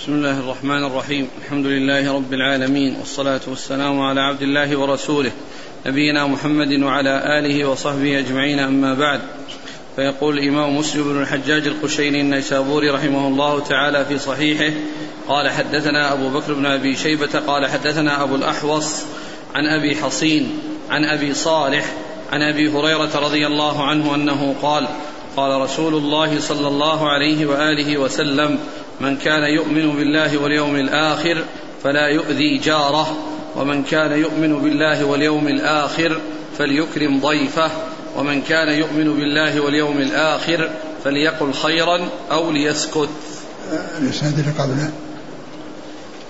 بسم الله الرحمن الرحيم الحمد لله رب العالمين والصلاة والسلام على عبد الله ورسوله نبينا محمد وعلى آله وصحبه أجمعين أما بعد فيقول الإمام مسلم بن الحجاج القشيري النيسابوري رحمه الله تعالى في صحيحه قال حدثنا أبو بكر بن أبي شيبة قال حدثنا أبو الأحوص عن أبي حصين عن أبي صالح عن أبي هريرة رضي الله عنه أنه قال قال رسول الله صلى الله عليه وآله وسلم من كان يؤمن بالله واليوم الآخر فلا يؤذي جاره ومن كان يؤمن بالله واليوم الآخر فليكرم ضيفه ومن كان يؤمن بالله واليوم الآخر فليقل خيرا أو ليسكت. الإسناد اللي قبله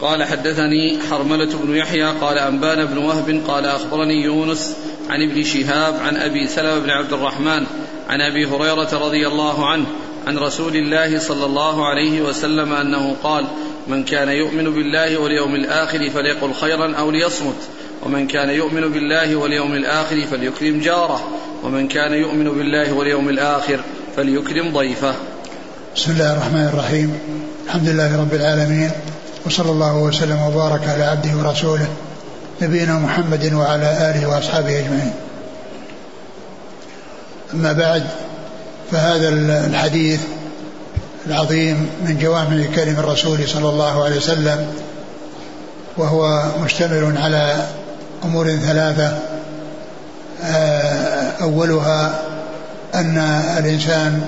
قال حدثني حرملة بن يحيى قال أنبان بن وهب قال أخبرني يونس عن ابن شهاب عن أبي سلمة بن عبد الرحمن عن أبي هريرة رضي الله عنه عن رسول الله صلى الله عليه وسلم أنه قال من كان يؤمن بالله واليوم الآخر فليقل خيرا أو ليصمت ومن كان يؤمن بالله واليوم الآخر فليكرم جاره ومن كان يؤمن بالله واليوم الآخر فليكرم ضيفه. بسم الله الرحمن الرحيم. الحمد لله رب العالمين وصلى الله وسلم وبارك على عبده ورسوله نبينا محمد وعلى آله وأصحابه أجمعين. أما بعد فهذا الحديث العظيم من جوامع كلم الرسول صلى الله عليه وسلم وهو مشتمل على أمور ثلاثة. آه، أولها أن الإنسان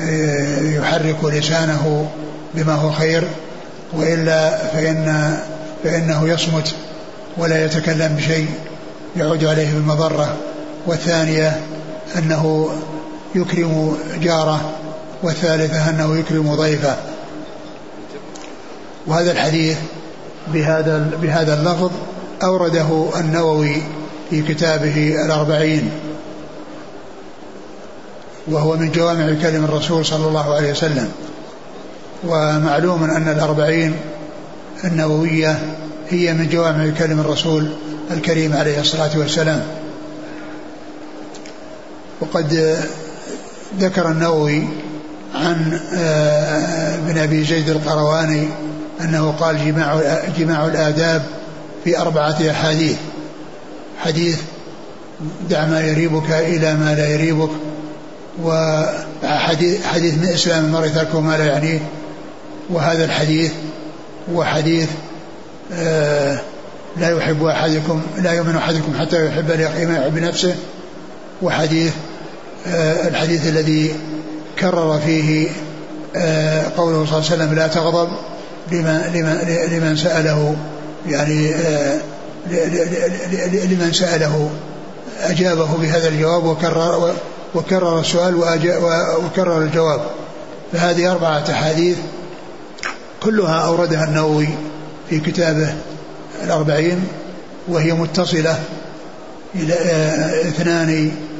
آه، يحرك لسانه بما هو خير وإلا فإن فإنه يصمت ولا يتكلم بشيء يعود عليه بالمضرة. والثانية أنه يكرم جاره والثالثة أنه يكرم ضيفه. وهذا الحديث بهذا بهذا اللفظ أورده النووي في كتابه الأربعين. وهو من جوامع كلم الرسول صلى الله عليه وسلم. ومعلوم أن الأربعين النووية هي من جوامع كلم الرسول الكريم عليه الصلاة والسلام. وقد ذكر النووي عن آه، ابن أبي زيد القرواني أنه قال جماع جماع الآداب في أربعة أحاديث. حديث دع ما يريبك إلى ما لا يريبك وحديث حديث من إسلام المرء تركه ما لا يعنيه وهذا الحديث هو حديث آه لا يحب أحدكم لا يؤمن أحدكم حتى يحب لاخيه ما يحب نفسه وحديث الحديث الذي كرر فيه آه، قوله صلى الله عليه وسلم لا تغضب لمن, لمن, لمن سأله يعني آه، لمن سأله. أجابه بهذا الجواب وكرر وكرر السؤال وكرر الجواب. فهذه أربعة أحاديث كلها أوردها النووي في كتابه الأربعين وهي متصلة إلى اثنان آه،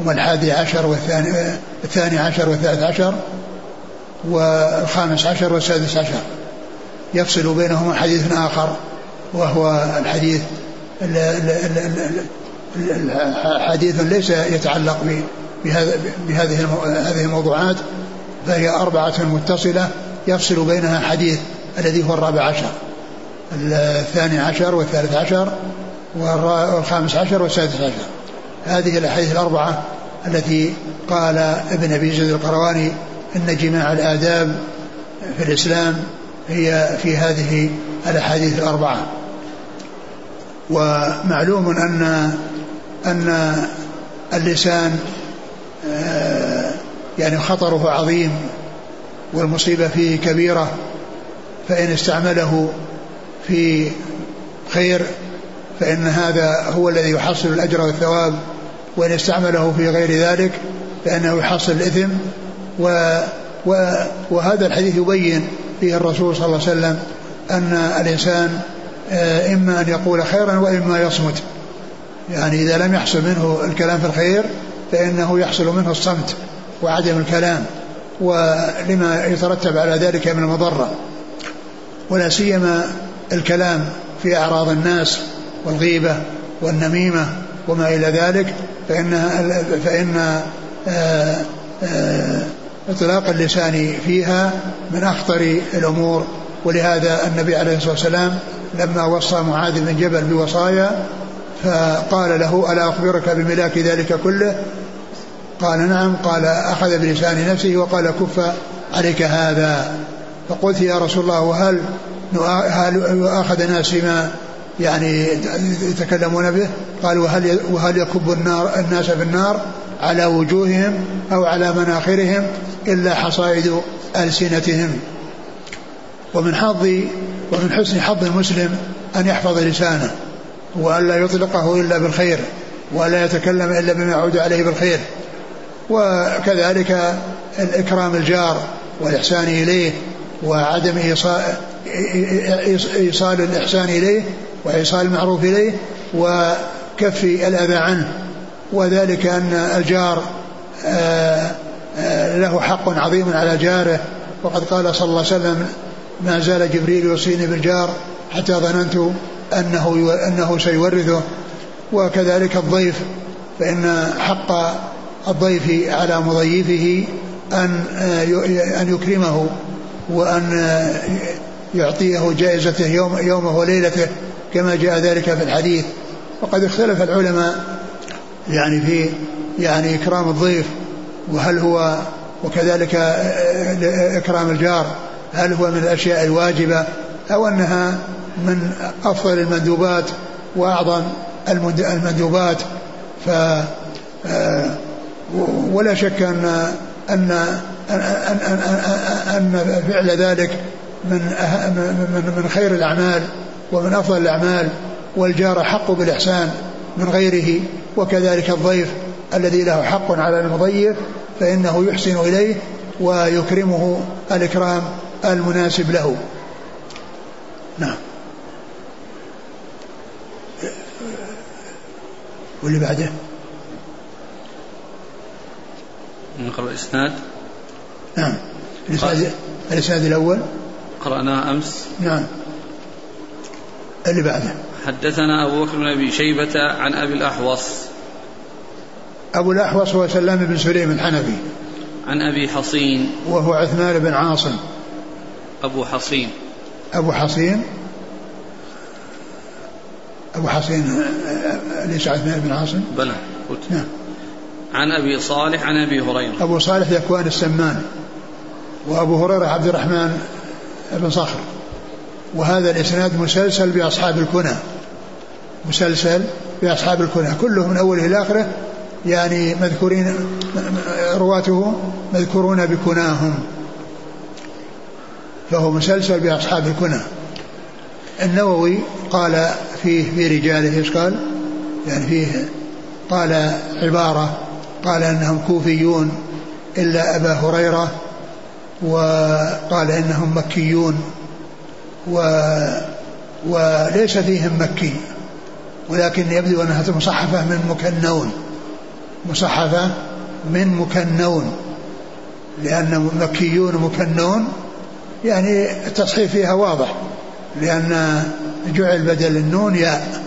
هما الحادي عشر والثاني آه، الثاني عشر والثالث عشر والخامس عشر والسادس عشر. يفصل بينهما حديث آخر وهو الحديث حديث ليس يتعلق بهذه هذه الموضوعات فهي أربعة متصلة يفصل بينها حديث الذي هو الرابع عشر. الثاني عشر والثالث عشر والخامس عشر والسادس عشر. هذه الأحاديث الأربعة التي قال ابن أبي زيد القرواني إن جماع الآداب في الإسلام هي في هذه الأحاديث الأربعة. ومعلوم أن أن اللسان آه، يعني خطره عظيم والمصيبة فيه كبيرة فإن استعمله في خير فإن هذا هو الذي يحصل الأجر والثواب وإن استعمله في غير ذلك فإنه يحصل الإثم. و و وهذا الحديث يبين فيه الرسول صلى الله عليه وسلم أن الإنسان آه، إما أن يقول خيرا وإما يصمت. يعني إذا لم يحصل منه الكلام في الخير فإنه يحصل منه الصمت وعدم الكلام ولما يترتب على ذلك من المضرة. ولا سيما الكلام في أعراض الناس والغيبة والنميمة وما إلى ذلك فإن فإن آه، آآ إطلاق اللسان فيها من أخطر الأمور. ولهذا النبي عليه الصلاة والسلام لما وصى معاذ بن جبل بوصايا فقال له ألا أخبرك بملاك ذلك كله؟ قال نعم. قال أخذ بلسان نفسه وقال كف عليك هذا. فقلت يا رسول الله وهل هل الناس فيما يعني يتكلمون به قال وهل وهل يكب النار الناس في النار على وجوههم أو على مناخرهم إلا حصائد ألسنتهم؟ ومن حظ ومن حسن حظ المسلم أن يحفظ لسانه والا يطلقه إلا بالخير ولا يتكلم إلا بما يعود عليه بالخير وكذلك الإكرام الجار والإحسان إليه وعدم إيصال, إيصال الإحسان إليه وإيصال المعروف إليه وكف الأذى عنه وذلك أن الجار آه، آه، له حق عظيم على جاره. وقد قال صلى الله عليه وسلم ما زال جبريل يوصيني بالجار حتى ظننت أنه أنه سيورثه. وكذلك الضيف فإن حق الضيف على مضيفه أن أن يكرمه وأن يعطيه جائزته يوم يومه وليلته. كما جاء ذلك في الحديث وقد اختلف العلماء يعني في يعني إكرام الضيف وهل هو وكذلك إكرام الجار هل هو من الأشياء الواجبة أو أنها من أفضل المندوبات وأعظم المندوبات. ف ولا شك أن أن أن, أن, أن فعل ذلك من من من خير الأعمال. ومن أفضل الأعمال والجار حق بالإحسان من غيره وكذلك الضيف الذي له حق على المضيف فإنه يحسن إليه ويكرمه الإكرام المناسب له. نعم. واللي بعده؟ نقرأ الإسناد. نعم. الإسناد الإسناد الأول؟ قرأناه أمس. نعم. اللي بعده. حدثنا أبو بكر بن أبي شيبة عن أبي الأحوص. أبو الأحوص هو سلام بن سليم الحنفي. عن أبي حصين. وهو عثمان بن عاصم. أبو حصين. أبو حصين. أبو حصين ليس عثمان بن عاصم؟ بلى قلت. نعم. عن أبي صالح عن أبي هريرة. أبو صالح ذكوان السمان. وأبو هريرة عبد الرحمن بن صخر. وهذا الإسناد مسلسل بأصحاب الكنى. مسلسل بأصحاب الكنى. كله من أوله إلى آخره يعني مذكورين رواته مذكورون بكناهم. فهو مسلسل بأصحاب الكنى. النووي قال فيه في رجاله إيش قال؟ يعني فيه قال عبارة قال إنهم كوفيون إلا أبا هريرة وقال إنهم مكيون. و وليس فيهم مكي ولكن يبدو أنها مصحفة من مكنون مصحفة من مكنون لأن مكيون مكنون يعني التصحيف فيها واضح لأن جعل بدل النون ياء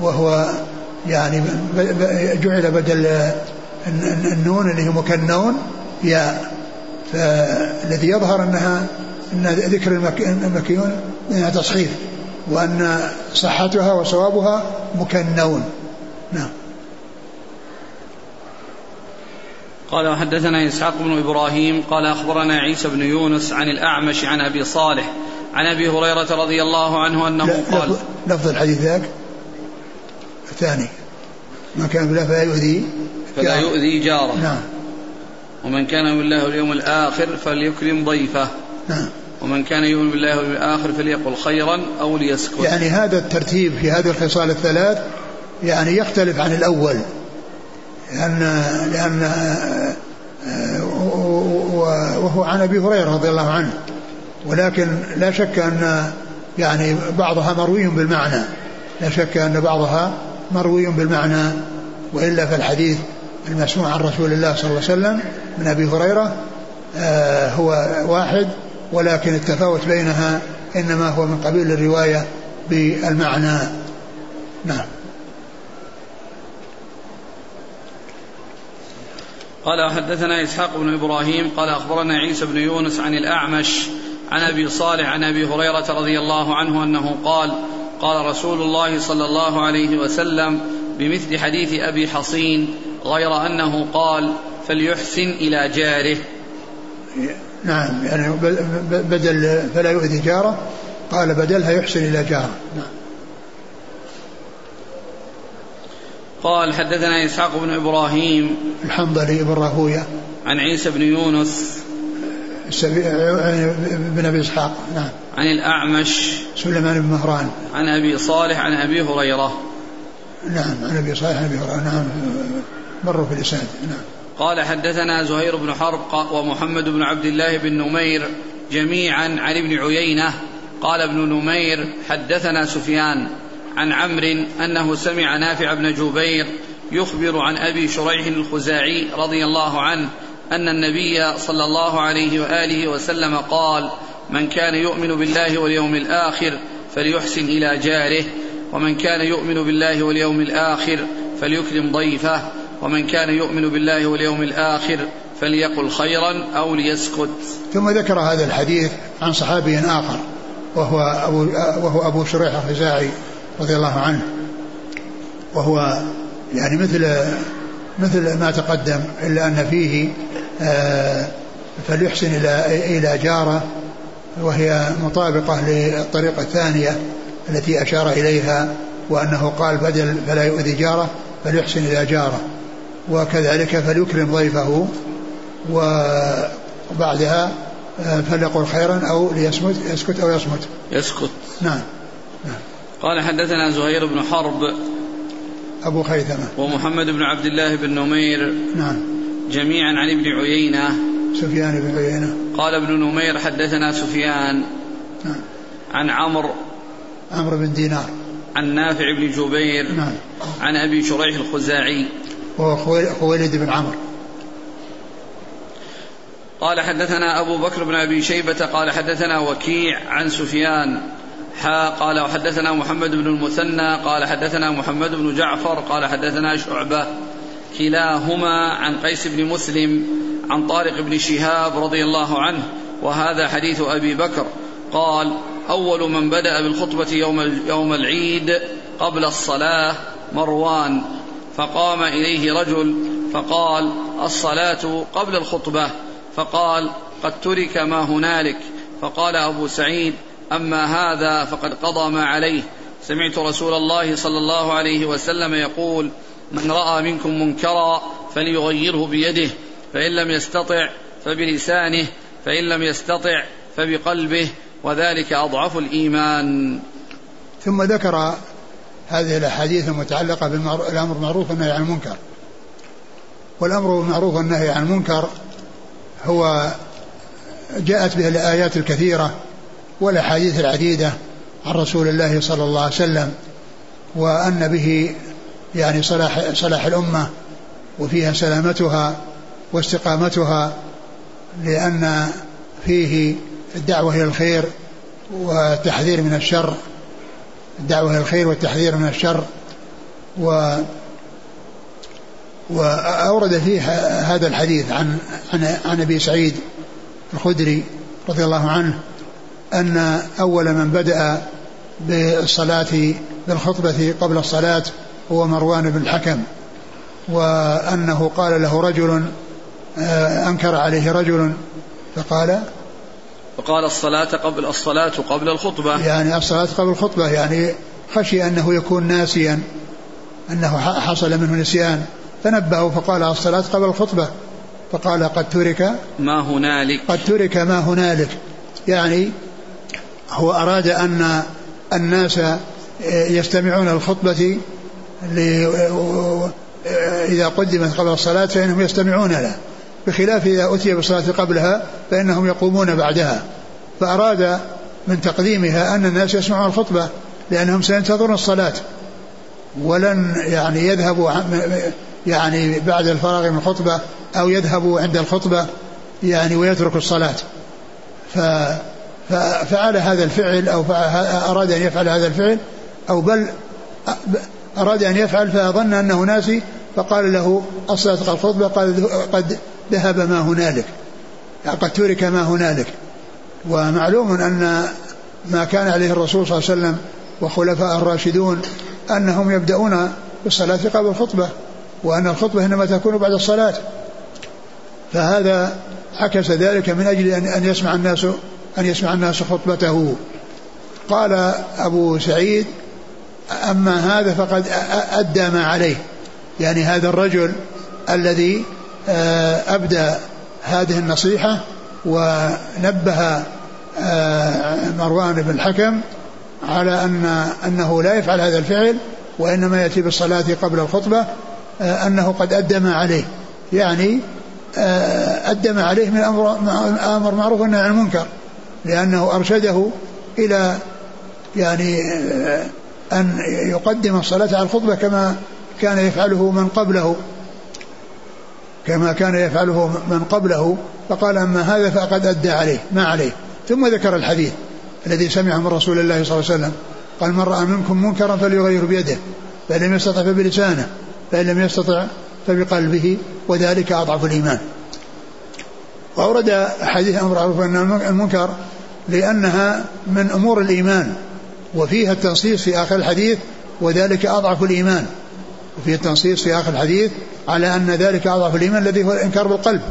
وهو يعني جعل بدل النون اللي هي مكنون ياء فالذي يظهر أنها إن ذكر المكيون انها تصحيف وأن صحتها وصوابها مكنون. نعم. قال وحدثنا إسحاق بن إبراهيم قال أخبرنا عيسى بن يونس عن الأعمش عن أبي صالح عن أبي هريرة رضي الله عنه أنه قال لفظ الحديث ذاك الثاني. ما كان بالله فلا يؤذي فلا يؤذي جاره. نعم. ومن كان بالله واليوم الآخر فليكرم ضيفه. نعم. ومن كان يؤمن بالله واليوم الآخر فليقل خيرا أو ليسكت. يعني هذا الترتيب في هذه الخصال الثلاث يعني يختلف عن الأول. لأن لأن وهو عن أبي هريرة رضي الله عنه. ولكن لا شك أن يعني بعضها مروي بالمعنى. لا شك أن بعضها مروي بالمعنى. وإلا فالحديث المسموع عن رسول الله صلى الله عليه وسلم من أبي هريرة آه هو واحد. ولكن التفاوت بينها إنما هو من قبيل الرواية بالمعنى. نعم. قال حدثنا إسحاق بن إبراهيم قال أخبرنا عيسى بن يونس عن الأعمش عن أبي صالح عن أبي هريرة رضي الله عنه أنه قال قال رسول الله صلى الله عليه وسلم بمثل حديث أبي حصين غير أنه قال فليحسن إلى جاره. نعم يعني بدل فلا يؤذي جاره قال بدلها يحسن إلى جاره. نعم. قال حدثنا إسحاق بن إبراهيم الحنظلي بن راهوية. عن عيسى بن يونس بن أبي إسحاق نعم. عن الأعمش سليمان بن مهران. عن أبي صالح عن أبي هريرة. نعم عن أبي صالح عن أبي هريرة. نعم مروا في الاسناد نعم. قال حدثنا زهير بن حرب ومحمد بن عبد الله بن نمير جميعا عن ابن عيينة قال ابن نمير حدثنا سفيان عن عمرو أنه سمع نافع بن جبير يخبر عن أبي شريح الخزاعي رضي الله عنه أن النبي صلى الله عليه وآله وسلم قال من كان يؤمن بالله واليوم الآخر فليحسن إلى جاره ومن كان يؤمن بالله واليوم الآخر فليكرم ضيفه ومن كان يؤمن بالله واليوم الآخر فليقل خيرا أو ليسكت. ثم ذكر هذا الحديث عن صحابي آخر وهو أبو وهو أبو شريح الخزاعي رضي الله عنه وهو يعني مثل مثل ما تقدم إلا أن فيه آه، فليحسن إلى إلى جاره وهي مطابقة للطريقة الثانية التي أشار إليها وأنه قال بدل فلا يؤذي جاره فليحسن إلى جاره وكذلك فليكرم ضيفه وبعدها آه، فليقل خيرا أو ليسمت يسكت أو يصمت. يسكت. نعم. قال حدثنا زهير بن حرب أبو خيثمة. ومحمد بن عبد الله بن نمير نعم. جميعا عن ابن عيينة. سفيان بن عيينة. قال ابن نمير حدثنا سفيان نعم. عن عمرو عمرو بن دينار. عن نافع بن جبير نعم. عن أبي شريح الخزاعي. وهو خويلد بن عمرو. قال حدثنا أبو بكر بن أبي شيبة قال حدثنا وكيع عن سفيان حا قال وحدثنا محمد بن المثنى قال حدثنا محمد بن جعفر قال حدثنا شعبة كلاهما عن قيس بن مسلم عن طارق بن شهاب رضي الله عنه وهذا حديث أبي بكر. قال أول من بدأ بالخطبة يوم, يوم العيد قبل الصلاة مروان. فقام إليه رجل فقال الصلاة قبل الخطبة. فقال قد ترك ما هنالك. فقال أبو سعيد أما هذا فقد قضى ما عليه. سمعت رسول الله صلى الله عليه وسلم يقول من رأى منكم منكرا فليغيره بيده فإن لم يستطع فبلسانه فإن لم يستطع فبقلبه وذلك أضعف الإيمان. ثم ذكر هذه الأحاديث المتعلقة بالأمر بالمعروف والنهي عن المنكر. والأمر بالمعروف والنهي عن المنكر هو جاءت به الآيات الكثيرة والأحاديث العديدة عن رسول الله صلى الله عليه وسلم وأن به يعني صلاح, صلاح الأمة وفيها سلامتها واستقامتها لأن فيه الدعوة إلى الخير والتحذير من الشر الدعوة إلى الخير والتحذير من الشر و وأورد فيه هذا الحديث عن عن عن أبي سعيد الخدري رضي الله عنه أن أول من بدأ بالصلاة بالخطبة قبل الصلاة هو مروان بن الحكم وأنه قال له رجل آه، أنكر عليه رجل فقال فقال الصلاة قبل الصلاة قبل الخطبة. يعني الصلاة قبل الخطبة يعني خشي أنه يكون ناسيا أنه حصل منه نسيان. فنبهه فقال الصلاة قبل الخطبة. فقال قد ترك ما هنالك. قد ترك ما هنالك. يعني هو أراد أن الناس يستمعون الخطبة إذا قدمت قبل الصلاة فإنهم يستمعون لها. بخلاف إذا أتي بالصلاة قبلها فإنهم يقومون بعدها. فأراد من تقديمها أن الناس يسمعون الخطبة لأنهم سينتظرون الصلاة. ولن يعني يذهبوا يعني بعد الفراغ من الخطبة أو يذهبوا عند الخطبة يعني ويتركوا الصلاة. ف ففعل هذا الفعل أو أراد أن يفعل هذا الفعل أو بل أراد أن يفعل فظن أنه ناسي فقال له أصلتك الخطبة قال قد ذهب ما هنالك قد ترك ما هنالك. ومعلوم أن ما كان عليه الرسول صلى الله عليه وسلم وخلفاء الراشدون أنهم يبدأون بالصلاة قبل الخطبة وأن الخطبة إنما تكون بعد الصلاة. فهذا عكس ذلك من أجل أن يسمع الناس أن يسمع الناس خطبته. قال أبو سعيد أما هذا فقد أدى ما عليه. يعني هذا الرجل الذي أبدى هذه النصيحة ونبه آه، مروان بن الحكم على أن أنه لا يفعل هذا الفعل وإنما يأتي بالصلاة قبل الخطبة آه، أنه قد أدى ما عليه. يعني أدى ما عليه من أمر معروف والنهي عن المنكر لأنه أرشده إلى يعني أن يقدم الصلاة على الخطبة كما كان يفعله من قبله. كما كان يفعله من قبله فقال أما هذا فقد أدى عليه ما عليه. ثم ذكر الحديث الذي سمعه من رسول الله صلى الله عليه وسلم قال من رأى منكم منكرا فليغير بيده فإن لم يستطع فبلسانه فإن لم يستطع فبقلبه وذلك أضعف الإيمان. وأورد حديث أمر معروف المنكر لأنها من أمور الإيمان وفيها التنصيص في آخر الحديث وذلك أضعف الإيمان. وفيه التنصيص في آخر الحديث على أن ذلك أضعف الإيمان الذي هو الإنكار بالقلب.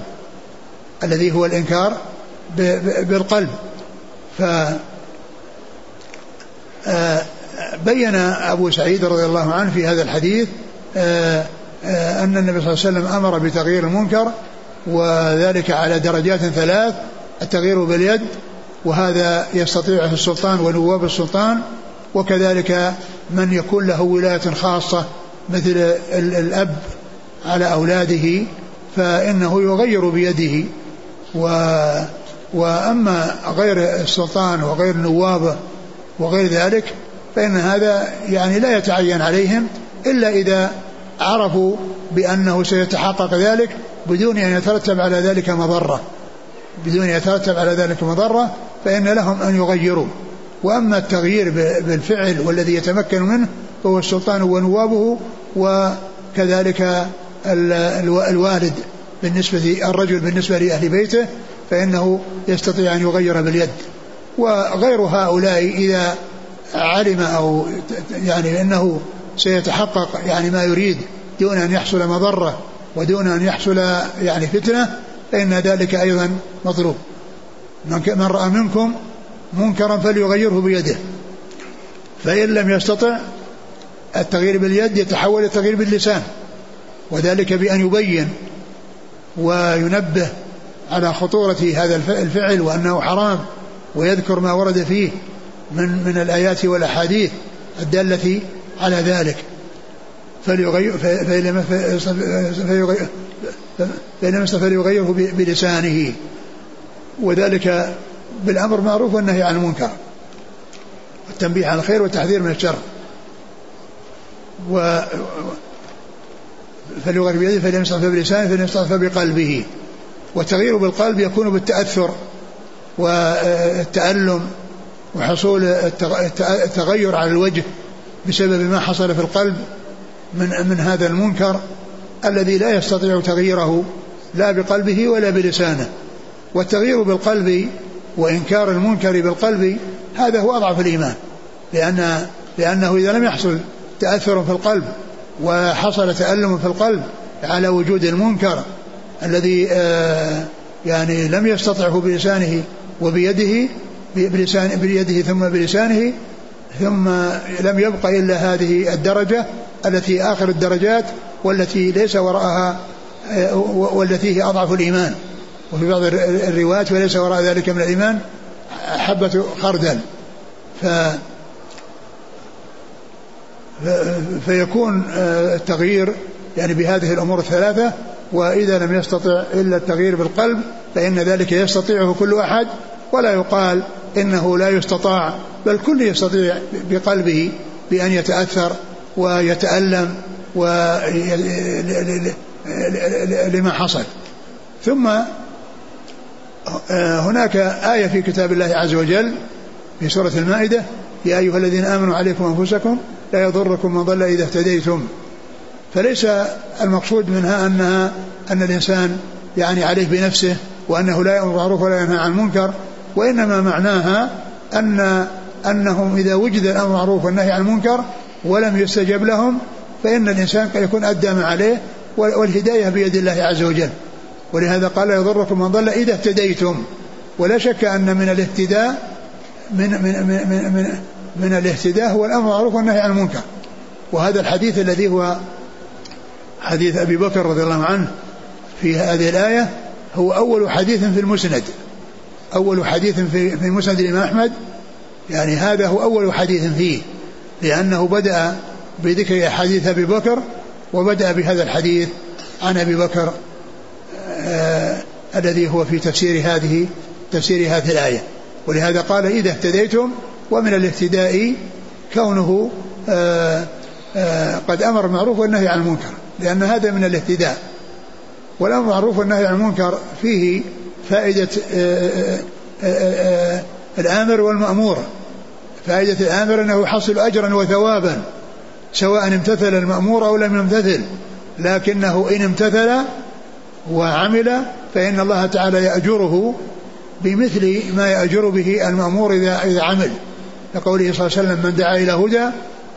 الذي هو الإنكار بالقلب. ف آه، بين أبو سعيد رضي الله عنه في هذا الحديث آه، آه، أن النبي صلى الله عليه وسلم أمر بتغيير المنكر وذلك على درجات ثلاث التغيير باليد وهذا يستطيعه السلطان ونواب السلطان وكذلك من يكون له ولاية خاصة مثل الأب على أولاده فإنه يغير بيده. و وأما غير السلطان وغير نوابه وغير ذلك فإن هذا يعني لا يتعين عليهم إلا إذا عرفوا بأنه سيتحقق ذلك بدون أن يترتب على ذلك مضرة. بدون أن يترتب على ذلك مضرة فإن لهم أن يغيروا. وأما التغيير بالفعل والذي يتمكن منه فهو السلطان ونوابه وكذلك الوالد بالنسبة الرجل بالنسبة لأهل بيته فإنه يستطيع أن يغير باليد. وغير هؤلاء إذا علم أو يعني أنه سيتحقق يعني ما يريد دون أن يحصل مضرة ودون أن يحصل يعني فتنة فإن ذلك أيضا مطلوب. من رأى منكم منكرا فليغيره بيده. فإن لم يستطع التغيير باليد يتحول التغيير باللسان وذلك بأن يبين وينبه على خطورة هذا الفعل وأنه حرام ويذكر ما ورد فيه من من الآيات والأحاديث الدالة على ذلك. فليغير فليغيره بلسانه. وذلك بالأمر معروف والنهي عن المنكر. والتنبيه على الخير والتحذير من الشر. و فليغير بيده يستطع بلسانه يستطع بقلبه. والتغيير بالقلب يكون بالتأثر والتألم وحصول التغير على الوجه بسبب ما حصل في القلب من من هذا المنكر الذي لا يستطيع تغييره لا بقلبه ولا بلسانه. والتغيير بالقلب وإنكار المنكر بالقلب هذا هو أضعف الإيمان لأن لأنه إذا لم يحصل تأثر في القلب وحصل تألم في القلب على وجود المنكر الذي آه، يعني لم يستطعه بلسانه وبيده بلسان بيده ثم بلسانه ثم لم يبق إلا هذه الدرجة التي آخر الدرجات والتي ليس وراءها آه، والتي هي أضعف الإيمان. وفي بعض الروايات وليس وراء ذلك من الإيمان حبة خردل. ف فيكون آه، التغيير يعني بهذه الأمور الثلاثة وإذا لم يستطع إلا التغيير بالقلب فإن ذلك يستطيعه كل أحد ولا يقال إنه لا يستطاع بل كل يستطيع بقلبه بأن يتأثر ويتألم لما حصل. ثم آه، هناك آية في كتاب الله عز وجل في سورة المائدة يا أيها الذين آمنوا عليكم أنفسكم لا يضركم من ضل إذا اهتديتم. فليس المقصود منها أنها أن الإنسان يعني عليه بنفسه وأنه لا يأمر بالمعروف ولا ينهى عن المنكر وإنما معناها أن أنهم إذا وجد الأمر بالمعروف والنهي عن المنكر ولم يستجب لهم فإن الإنسان قد يكون أدى ما عليه والهداية بيد الله عز وجل. ولهذا قال لا يضركم من ضل إذا اهتديتم. ولا شك أن من الاهتداء من من من من, من, من الاهتداء هو الأمر بالمعروف والنهي عن المنكر. وهذا الحديث الذي هو حديث أبي بكر رضي الله عنه في هذه الآية هو أول حديث في المسند. أول حديث في في مسند الإمام أحمد. يعني هذا هو أول حديث فيه. لأنه بدأ بذكر حديث أبي بكر وبدأ بهذا الحديث عن أبي بكر آه الذي هو في تفسير هذه تفسير هذه الآية. ولهذا قال إذا اهتديتم ومن الاهتداء كونه آه آه قد أمر بالمعروف والنهي عن المنكر لأن هذا من الاهتداء. والأمر بالمعروف والنهي عن المنكر فيه فائدة آه، آه، الآمر والمأمور. فائدة الآمر أنه يحصل أجرا وثوابا سواء امتثل المأمور أو لم يمتثل. لكنه إن امتثل وعمل فإن الله تعالى يأجره بمثل ما يأجر به المأمور إذا إذا عمل. لقوله صلى الله عليه وسلم من دعا إلى هدى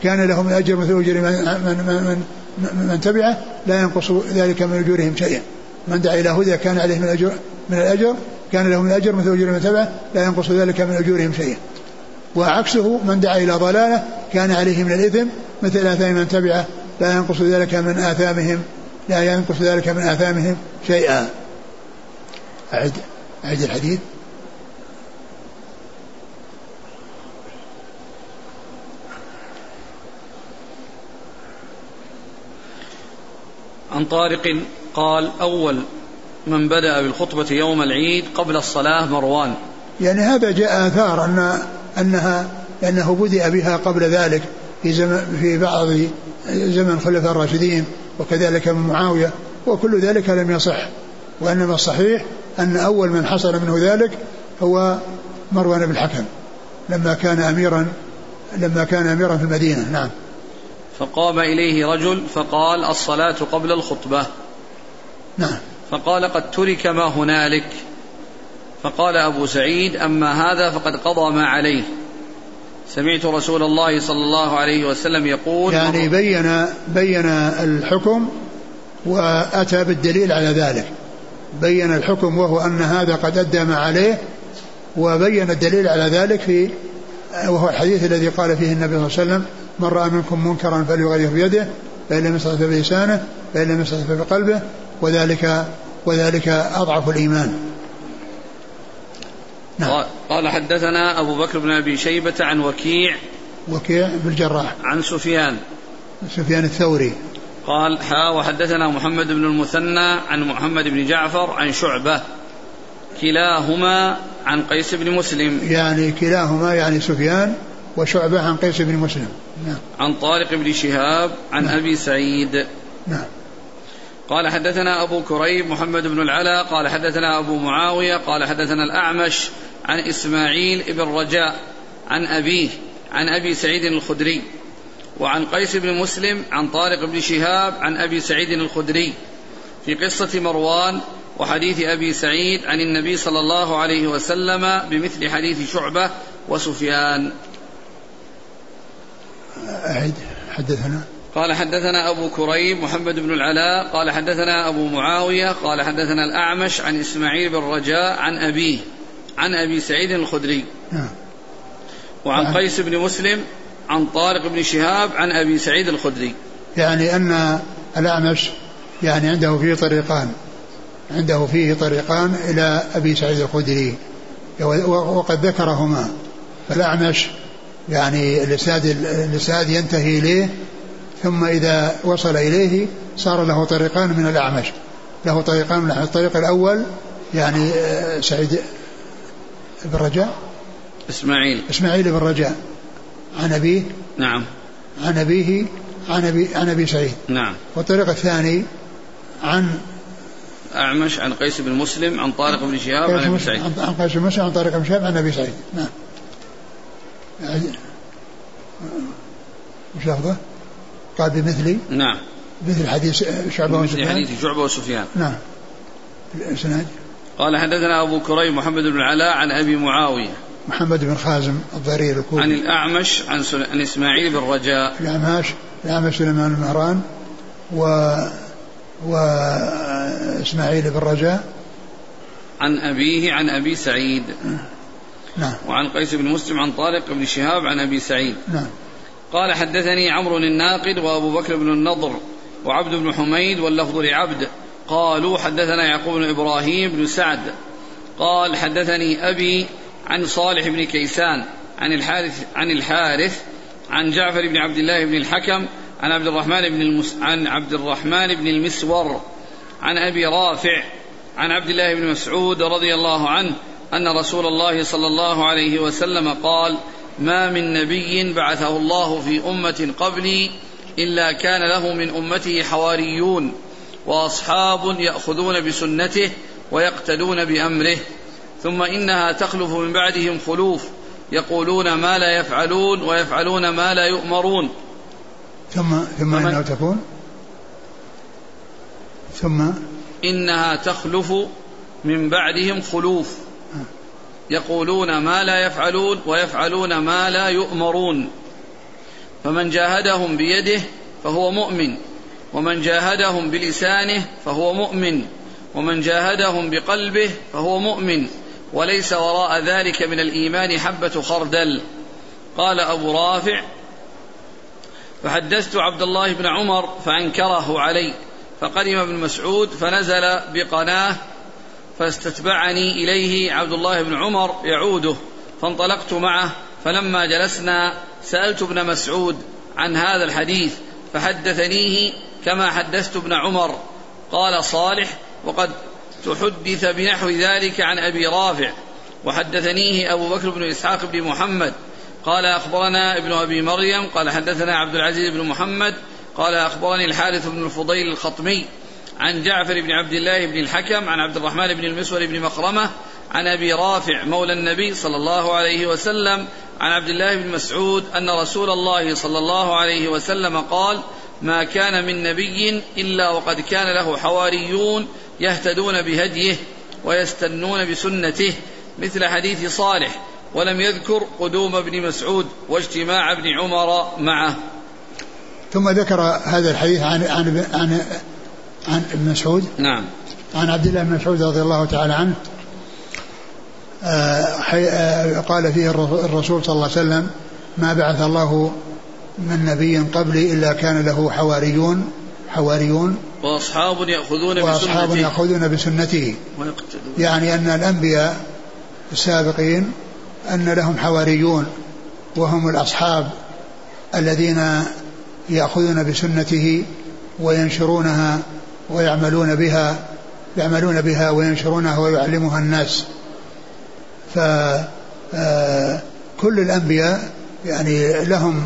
كان له من أجر مثل أجر من, من, من, من, من تبعه لا ينقص ذلك من أجورهم شيئا. من دعا إلى هدى كان عليه من الأجر من الأجر كان له من الأجر مثل أجور من تبعه لا ينقص ذلك من أجورهم شيئا. وعكسه من دعا إلى ضلالة كان عليه من الإثم مثل آثام من تبعه لا ينقص ذلك من آثامهم لا ينقص ذلك من آثامهم شيئا. أعد أعد الحديث. عن طارق قال أول من بدأ بالخطبة يوم العيد قبل الصلاة مروان. يعني هذا جاء آثار أن أنها أنه بدأ بها قبل ذلك في زمن في بعض زمن الخلفاء الراشدين وكذلك من معاوية وكل ذلك لم يصح. وإنما الصحيح أن أول من حصل منه ذلك هو مروان بن الحكم لما كان أميرا لما كان أميرا في المدينة. نعم. فقام إليه رجل فقال الصلاة قبل الخطبة. نعم. فقال قد ترك ما هنالك. فقال أبو سعيد أما هذا فقد قضى ما عليه. سمعت رسول الله صلى الله عليه وسلم يقول يعني بين بين الحكم وأتى بالدليل على ذلك. بين الحكم وهو أن هذا قد أدى ما عليه وبين الدليل على ذلك في وهو الحديث الذي قال فيه النبي صلى الله عليه وسلم من رأى منكم منكرا فليغير بيده فإن لم يستطع بلسانه فإن لم يستطع بقلبه وذلك وذلك أضعف الإيمان. نعم. قال حدثنا أبو بكر بن أبي شيبة عن وكيع وكيع بن الجراح. عن سفيان. سفيان الثوري. قال حا وحدثنا محمد بن المثنى عن محمد بن جعفر عن شعبة. كلاهما عن قيس بن مسلم. يعني كلاهما يعني سفيان وشعبة عن قيس بن مسلم. نعم. عن طارق بن شهاب عن نعم. أبي سعيد. نعم. قال حدثنا أبو كريب محمد بن العلا قال حدثنا أبو معاوية قال حدثنا الأعمش عن إسماعيل بن رجاء عن أبيه عن أبي سعيد الخدري وعن قيس بن مسلم عن طارق بن شهاب عن أبي سعيد الخدري. في قصة مروان وحديث أبي سعيد عن النبي صلى الله عليه وسلم بمثل حديث شعبة وسفيان. أعد حدثنا. قال حدثنا أبو كريب محمد بن العلاء قال حدثنا أبو معاوية قال حدثنا الأعمش عن إسماعيل بن رجاء عن أبيه عن أبي سعيد الخدري. نعم. وعن قيس بن مسلم عن طارق بن شهاب عن أبي سعيد الخدري. يعني أن الأعمش يعني عنده فيه طريقان عنده فيه طريقان إلى أبي سعيد الخدري وقد ذكرهما. فالأعمش يعني الإسناد الإسناد ينتهي إليه ثم إذا وصل إليه صار له طريقان من الأعمش. له طريقان من الطريق الأول يعني آه، سعيد بن رجاء. إسماعيل. إسماعيل بن رجاء. عن أبيه. نعم. عن أبيه عن أبي عن أبي سعيد. نعم. والطريق الثاني عن أعمش عن قيس بن مسلم عن طارق بن شهاب عن أبي سعيد. عن قيس بن مسلم عن طارق بن شهاب عن أبي سعيد. نعم. وش لفظه؟ قال بمثلي؟ نعم. مثل حديث شعبة وسفيان؟ مثل حديث شعبة وسفيان. نعم. الإسناد؟ قال حدثنا أبو كريم محمد بن العلاء عن أبي معاوية. محمد بن خازم الضرير الكوفي. عن الأعمش عن, سل... عن إسماعيل بن رجاء. الأعمش الأعمش سليمان بن مهران و وإسماعيل بن رجاء. عن أبيه عن أبي سعيد. نعم. وعن قيس بن مسلم عن طارق بن شهاب عن أبي سعيد. نعم. قال حدثني عمرو الناقد وأبو بكر بن النضر وعبد بن حميد واللفظ لعبد. قالوا حدثنا يعقوب بن إبراهيم بن سعد. قال حدثني أبي عن صالح بن كيسان عن الحارث عن الحارث عن جعفر بن عبد الله بن الحكم عن عبد الرحمن بن المس عن عبد الرحمن بن المسور عن أبي رافع عن عبد الله بن مسعود رضي الله عنه أن رسول الله صلى الله عليه وسلم قال ما من نبي بعثه الله في أمة قبلي إلا كان له من أمته حواريون وأصحاب يأخذون بسنته ويقتدون بأمره ثم إنها تخلف من بعدهم خلوف يقولون ما لا يفعلون ويفعلون ما لا يؤمرون. ثم ثم انه تكون؟ ثم؟ إنها تخلف من بعدهم خلوف. يقولون ما لا يفعلون ويفعلون ما لا يؤمرون. فمن جاهدهم بيده فهو مؤمن ومن جاهدهم بلسانه فهو مؤمن ومن جاهدهم بقلبه فهو مؤمن. وليس وراء ذلك من الإيمان حبة خردل. قال أبو رافع فحدثت عبد الله بن عمر فأنكره علي فقدم ابن مسعود فنزل بقناه فاستتبعني إليه عبد الله بن عمر يعوده فانطلقت معه فلما جلسنا سألت ابن مسعود عن هذا الحديث فحدثنيه كما حدثت ابن عمر. قال صالح وقد تحدث بنحو ذلك عن أبي رافع وحدثنيه أبو بكر بن إسحاق بن محمد. قال أخبرنا ابن أبي مريم قال حدثنا عبد العزيز بن محمد قال أخبرني الحارث بن الفضيل الخطمي عن جعفر بن عبد الله بن الحكم عن عبد الرحمن بن المسور بن مخرمه عن أبي رافع مولى النبي صلى الله عليه وسلم عن عبد الله بن مسعود أن رسول الله صلى الله عليه وسلم قال ما كان من نبي إلا وقد كان له حواريون يهتدون بهديه ويستنون بسنته مثل حديث صالح ولم يذكر قدوم ابن مسعود واجتماع ابن عمر معه. ثم ذكر هذا الحديث عن عن عن, عن ابن مسعود. نعم. عن عبد الله بن مسعود رضي الله تعالى عنه. آه، آه، قال فيه الرسول صلى الله عليه وسلم ما بعث الله من نبي قبلي إلا كان له حواريون حواريون وأصحاب يأخذون وأصحاب بسنته يأخذون بسنته. يعني أن الأنبياء السابقين أن لهم حواريون وهم الأصحاب الذين يأخذون بسنته وينشرونها ويعملون بها يعملون بها وينشرونها ويعلمها الناس. فكل آه، الأنبياء يعني لهم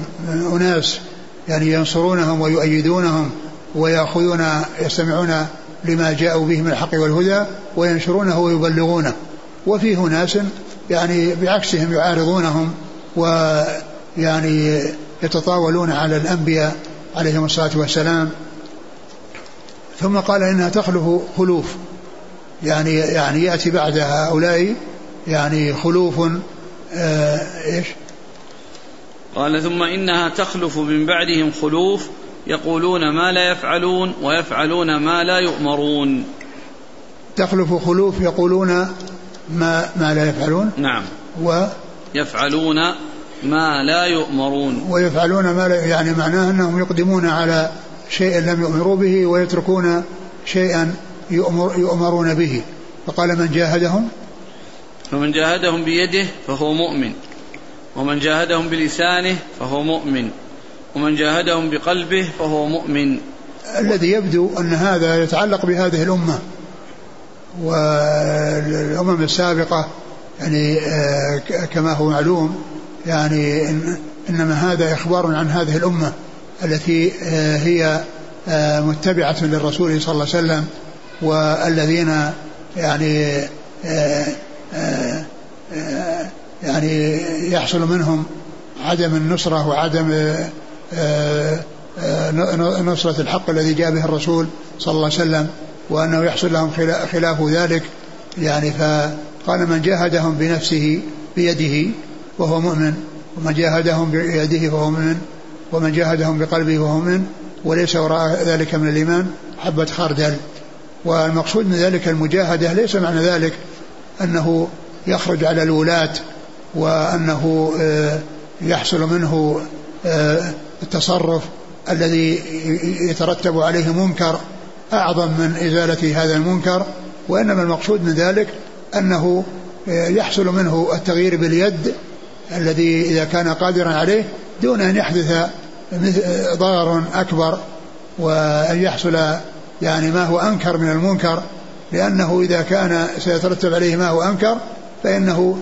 أناس يعني ينصرونهم ويؤيدونهم ويأخذون يستمعون لما جاءوا به من الحق والهدى وينشرونه ويبلغونه. وفيه ناس يعني بعكسهم يعارضونهم ويعني يتطاولون على الأنبياء عليهم الصلاة والسلام. ثم قال إنها تخلف خلوف. يعني يعني يأتي بعد هؤلاء يعني خلوف آه إيش؟ قال ثم إنها تخلف من بعدهم خلوف يقولون ما لا يفعلون ويفعلون ما لا يؤمرون. تخلف خلوف يقولون ما ما لا يفعلون؟ نعم. و يفعلون ما لا يؤمرون. ويفعلون ما لا يعني معناه أنهم يقدمون على شيء لم يؤمروا به ويتركون شيئا يؤمر يؤمرون به. فقال من جاهدهم؟ فمن جاهدهم بيده فهو مؤمن. ومن جاهدهم بلسانه فهو مؤمن. ومن جاهدهم بقلبه فهو مؤمن. الذي يبدو أن هذا يتعلق بهذه الأمة والأمم السابقة يعني آه، كما هو معلوم يعني إنما هذا إخبار عن هذه الأمة. التي آه، هي آه، متبعة للرسول صلى الله عليه وسلم والذين يعني يعني يحصل منهم عدم النصرة وعدم آه، نصرة الحق الذي جاء به الرسول صلى الله عليه وسلم وأنه يحصل لهم خلاف ذلك. يعني فقال من جاهدهم بنفسه بيده وهو مؤمن ومن جاهدهم بيده فهو مؤمن. ومن جاهدهم بقلبه فهو مؤمن وليس وراء ذلك من الإيمان حبة خردل. والمقصود من ذلك المجاهدة ليس معنى ذلك أنه يخرج على الولاة وأنه آه، يحصل منه آه، التصرف الذي يترتب عليه منكر أعظم من إزالة هذا المنكر. وإنما المقصود من ذلك أنه آه، يحصل منه التغيير باليد الذي إذا كان قادرا عليه دون أن يحدث ضرر أكبر وأن يحصل يعني ما هو أنكر من المنكر لأنه إذا كان سيترتب عليه ما هو أنكر فإنه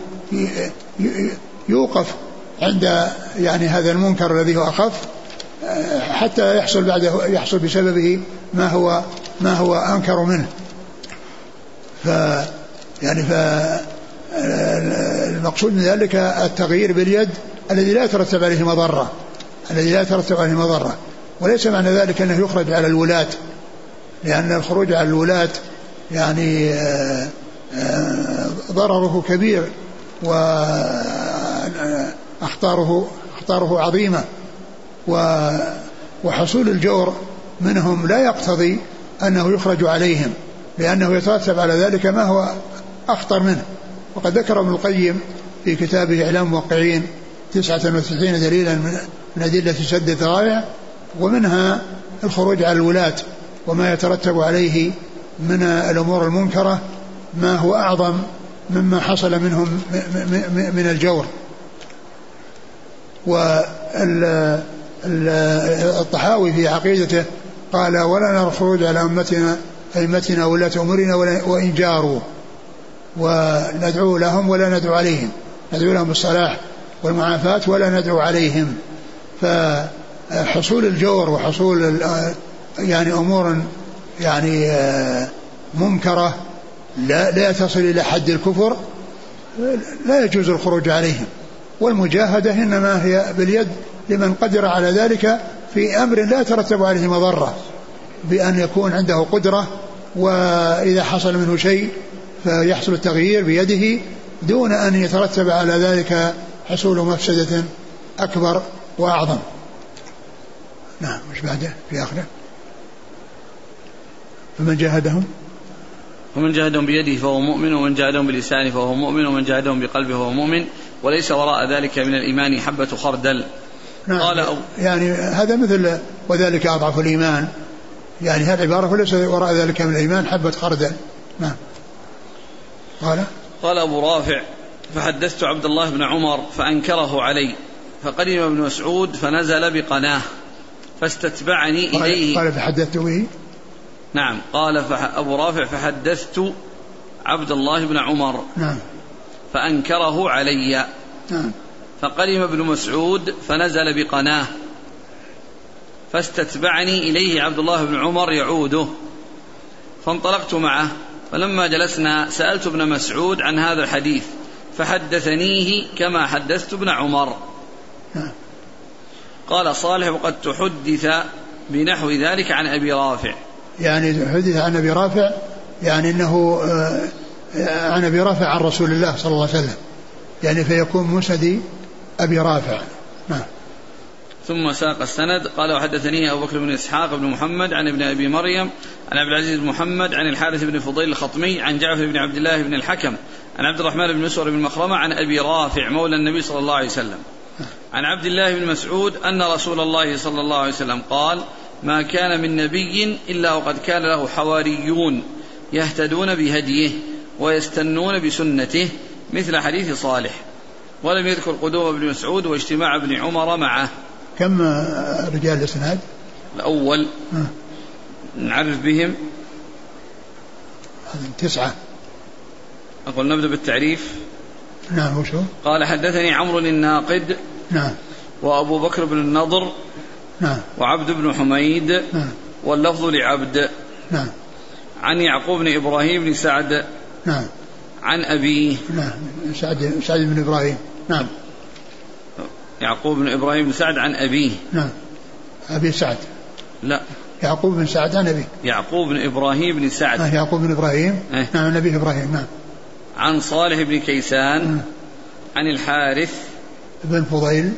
يوقف عند يعني هذا المنكر الذي هو أخف حتى يحصل بعده يحصل بسببه ما هو ما هو أنكر منه. ف يعني ف المقصود من ذلك التغيير باليد الذي لا يترتب عليه مضرة. الذي لا يترتب عليه مضرة. وليس معنى ذلك أنه يخرج على الولاة. لأن الخروج على الولاة يعني آه، آه، ضرره كبير وأخطاره أخطاره عظيمة. وحصول الجور منهم لا يقتضي أنه يخرج عليهم. لأنه يترتب على ذلك ما هو أخطر منه. وقد ذكر ابن القيم في كتابه إعلام الموقعين تسعة وتسعين دليلا من أدلة سد الذرائع ومنها الخروج على الولاة وما يترتب عليه من الأمور المنكرة ما هو أعظم مما حصل منهم من الجور. والطحاوي في عقيدته قال ولا نرى الخروج على أمتنا أئمتنا ولاة أمورنا وإن جاروا وندعو لهم ولا ندعو عليهم. ندعو لهم بالصلاح والمعافاة ولا ندعو عليهم. فحصول الجور وحصول يعني أمور يعني منكرة لا, لا تصل إلى حد الكفر لا يجوز الخروج عليهم. والمجاهدة إنما هي باليد لمن قدر على ذلك في أمر لا يترتب عليه مضرة بأن يكون عنده قدرة وإذا حصل منه شيء فيحصل التغيير بيده دون أن يترتب على ذلك حصول مفسدة أكبر وأعظم. نعم مش بعده؟ في آخره. فمن جاهدهم؟ ومن جاهدهم بيده فهو مؤمن ومن جاهدهم بلسانه فهو مؤمن ومن جاهدهم بقلبه فهو مؤمن وليس وراء ذلك من الإيمان حبة خردل. نعم قال أو يعني هذا مثل وذلك أضعف الإيمان. يعني هذه العبارة وليس وراء ذلك من الإيمان حبة خردل. نعم. قال؟ قال أبو رافع فحدثت عبد الله بن عمر فأنكره علي فقدم ابن مسعود فنزل بقناه فاستتبعني إليه. قال فحدثت به؟ نعم قال أبو رافع فحدثت عبد الله بن عمر نعم. فأنكره علي. نعم. فقدم ابن مسعود فنزل بقناه فاستتبعني إليه عبد الله بن عمر يعوده. فانطلقت معه فلما جلسنا سألت ابن مسعود عن هذا الحديث. فحدثنيه كما حدثت ابن عمر. قال صالح وقد تحدث بنحو ذلك عن أبي رافع. يعني حدث عن أبي رافع يعني إنه آه، عن أبي رافع عن رسول الله صلى الله عليه وسلم. يعني فيكون مسند أبي رافع. نعم ثم ساق السند. قال وحدثني أبو بكر بن إسحاق بن محمد عن ابن أبي مريم عن عبد العزيز بن محمد عن الحارث بن فضيل الخطمي عن جعفر بن عبد الله بن الحكم. عن عبد الرحمن بن مسور بن مخرمة عن أبي رافع مولى النبي صلى الله عليه وسلم. عن عبد الله بن مسعود أن رسول الله صلى الله عليه وسلم قال ما كان من نبي إلا وقد كان له حواريون يهتدون بهديه ويستنون بسنته مثل حديث صالح. ولم يذكر قدوم ابن مسعود واجتماع ابن عمر معه. كم رجال الإسناد؟ الأول نعرف بهم. تسعة. أقول نبدأ بالتعريف. نعم وشو قال حدثني عمرو الناقد نعم. وأبو بكر بن النضر نعم. وعبد بن حميد نعم. واللفظ لعبد. نعم. عن يعقوب بن إبراهيم بن سعد. نعم. عن أبيه نعم. سعد سعد بن إبراهيم. نعم. يعقوب بن إبراهيم بن سعد عن أبيه نعم. أبي سعد. لا. يعقوب بن سعد عن أبي. يعقوب بن إبراهيم بن سعد. آه يعقوب بن إبراهيم. إيه. نعم نبيه إبراهيم. نعم. عن صالح بن كيسان عن الحارث بن فضيل.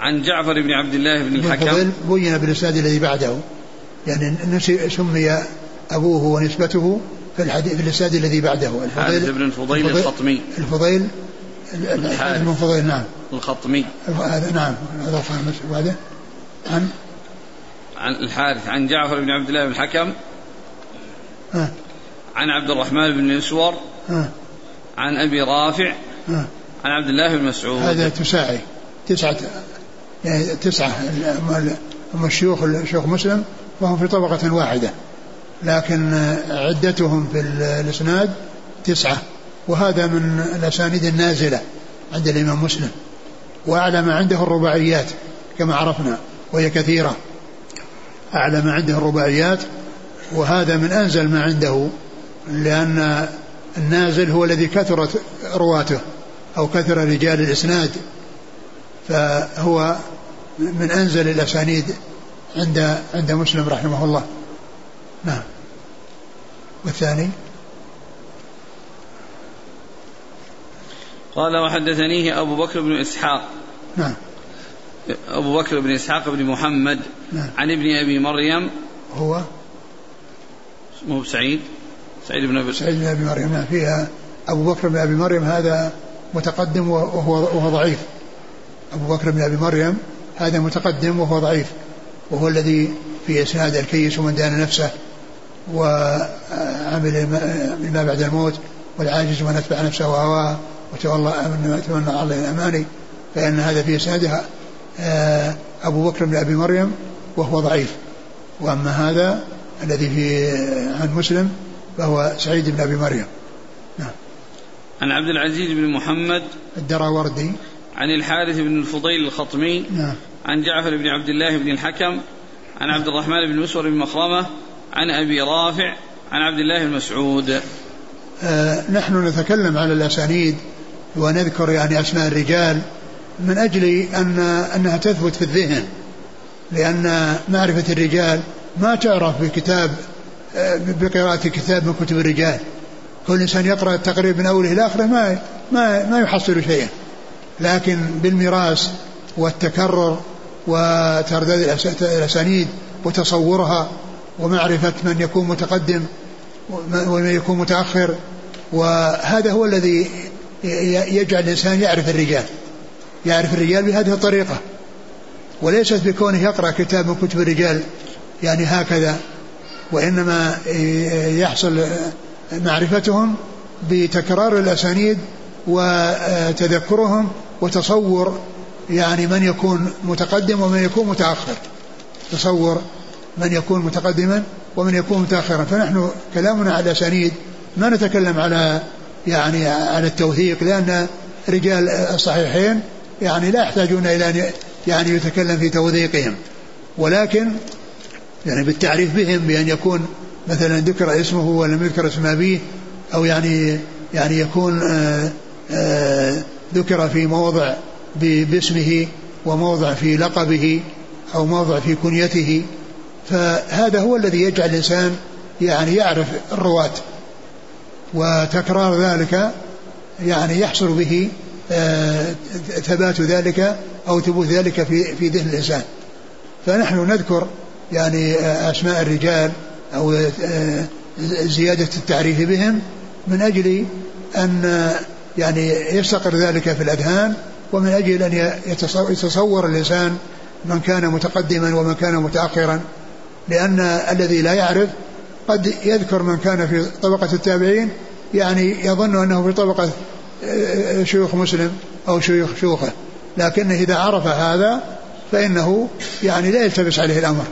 عن جعفر بن عبد الله بن الحكم. فضيل بين بالإسناد الذي بعده. يعني نسي سمي أبوه ونسبته في الحديث في الإسناد الذي بعده. حارث بن الفضيل الخطمي. الفضيل الحارث. بن فضيل نعم. الخطمي. هذا نعم. هذا وبعده عن عن الحارث. عن جعفر بن عبد الله بن الحكم. عن عبد الرحمن بن الاسور ها عن أبي رافع عن عبد الله بن مسعود. هذا تساعي. تسعة يعني تسعة هم الشيوخ الشيوخ مسلم وهم في طبقة واحدة. لكن عدتهم في الإسناد تسعة. وهذا من الأسانيد النازلة عند الإمام مسلم. وأعلى ما عنده الرباعيات كما عرفنا وهي كثيرة. أعلى ما عنده الرباعيات وهذا من أنزل ما عنده لأن النازل هو الذي كثرت رواته أو كثر رجال الإسناد فهو من أنزل الأسانيد عند عند مسلم رحمه الله. نعم. والثاني؟ قال وحدثنيه أبو بكر بن إسحاق. نعم. أبو بكر بن إسحاق بن محمد نعم. عن ابن أبي مريم. هو؟ مو سعيد. سعيد بن أبي سعيد بن أبي مريم. نعم فيها أبو بكر بن أبي مريم هذا متقدم وهو وهو ضعيف. أبو بكر بن أبي مريم هذا متقدم وهو ضعيف. وهو الذي في إسناد الكيس ومن دان نفسه وعمل ما بعد الموت والعاجز من أتبع نفسه وهواه وتولى تمنى على الأماني. فإن هذا في اسنادها آه، أبو بكر بن أبي مريم وهو ضعيف. وأما هذا الذي في عن مسلم فهو سعيد بن أبي مريم. عن عبد العزيز بن محمد الدراوردي. عن الحارث بن الفضيل الخطمي. نعم. عن جعفر بن عبد الله بن الحكم. عن عبد الرحمن بن مسور بن مخرمة. عن أبي رافع. عن عبد الله بن مسعود. آه نحن نتكلم على الأسانيد ونذكر يعني أسماء الرجال من أجل ان أنها تثبت في الذهن. لأن معرفة الرجال ما تعرف بكتاب بقراءة كتاب من كتب الرجال. كل إنسان يقرأ التقريب من أوله إلى آخره ما ما ما يحصل شيئا. لكن بالميراث والتكرر وترداد الأس- الأسانيد وتصورها ومعرفة من يكون متقدم ومن يكون متأخر وهذا هو الذي يجعل الإنسان يعرف الرجال. يعرف الرجال بهذه الطريقة. وليست بكونه يقرأ كتاب من كتب الرجال يعني هكذا. وإنما يحصل معرفتهم بتكرار الأسانيد وتذكرهم وتصور يعني من يكون متقدم ومن يكون متأخر. تصور من يكون متقدما ومن يكون متأخرا. فنحن كلامنا على الأسانيد ما نتكلم على يعني على التوثيق لأن رجال الصحيحين يعني لا يحتاجون إلى أن يعني يتكلم في توثيقهم. ولكن يعني بالتعريف بهم بأن يكون مثلا ذكر اسمه ولم يذكر اسم أبيه أو يعني يعني يكون آآ آآ ذكر في موضع باسمه وموضع في لقبه أو موضع في كنيته. فهذا هو الذي يجعل الإنسان يعني يعرف الرواة وتكرار ذلك يعني يحصل به آه، ثبات ذلك أو ثبوت ذلك في في ذهن الإنسان. فنحن نذكر يعني آه، أسماء الرجال أو آه، زيادة التعريف بهم من أجل أن آه، يعني يستقر ذلك في الأذهان ومن أجل أن يتصور, الإنسان من كان متقدما ومن كان متأخرا لأن الذي لا يعرف قد يذكر من كان في طبقة التابعين يعني يظن أنه في طبقة شيوخ مسلم أو شيوخ شيوخه. لكنه إذا عرف هذا فإنه يعني لا يلتبس عليه الأمر.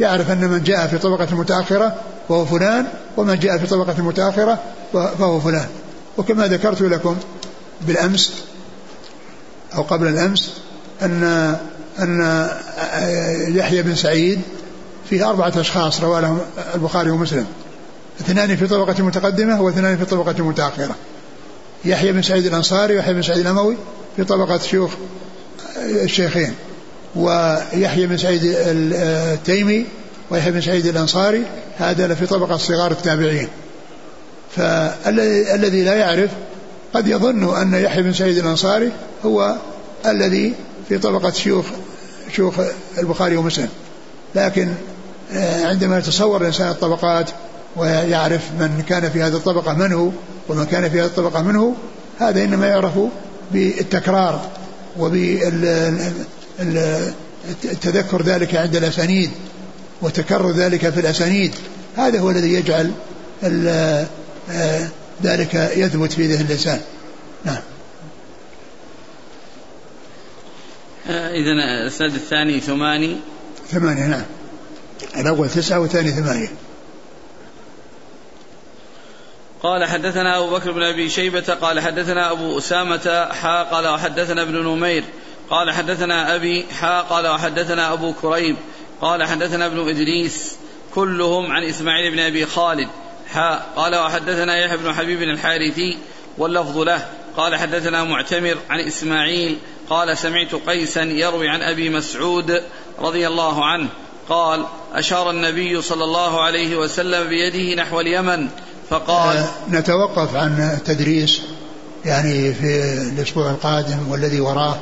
يعرف أن من جاء في طبقة متأخرة فهو فلان ومن جاء في طبقة متأخرة فهو فلان. وكما ذكرت لكم بالأمس أو قبل الأمس أن أن يحيى بن سعيد فيه أربعة أشخاص رواه لهم البخاري ومسلم. اثنان في طبقة متقدمة واثنان في طبقة متأخرة. يحيى بن سعيد الأنصاري ويحيى بن سعيد الأموي في طبقة شيوخ الشيخين. ويحيى بن سعيد التيمي ويحيى بن سعيد الأنصاري هذا لفي طبقة صغار التابعين. فالذي لا يعرف قد يظن أن يحيى بن سعيد الأنصاري هو الذي في طبقة شيوخ شيوخ البخاري ومسلم. لكن آه، عندما يتصور الإنسان الطبقات ويعرف من كان في هذه الطبقة من هو ومن كان في هذه الطبقة من هو هذا إنما يعرف بالتكرار وبالتذكر ذلك عند الأسانيد وتكرر ذلك في الأسانيد. هذا هو الذي يجعل آه، ذلك يثبت في ذهن الإنسان. نعم. آه، إذا السند الثاني ثماني. ثمانية نعم. الأول تسعة والثاني ثمانية. قال حدثنا أبو بكر بن أبي شيبة قال حدثنا أبو أسامة حا قال وحدثنا ابن نمير قال حدثنا أبي حا قال وحدثنا أبو كريب قال حدثنا ابن إدريس كلهم عن إسماعيل بن أبي خالد حا قال وحدثنا يحيى بن حبيب الحارثي واللفظ له قال حدثنا معتمر عن إسماعيل قال سمعت قيسا يروي عن أبي مسعود رضي الله عنه قال أشار النبي صلى الله عليه وسلم بيده نحو اليمن فقال آه نتوقف عن التدريس يعني في الأسبوع القادم والذي وراه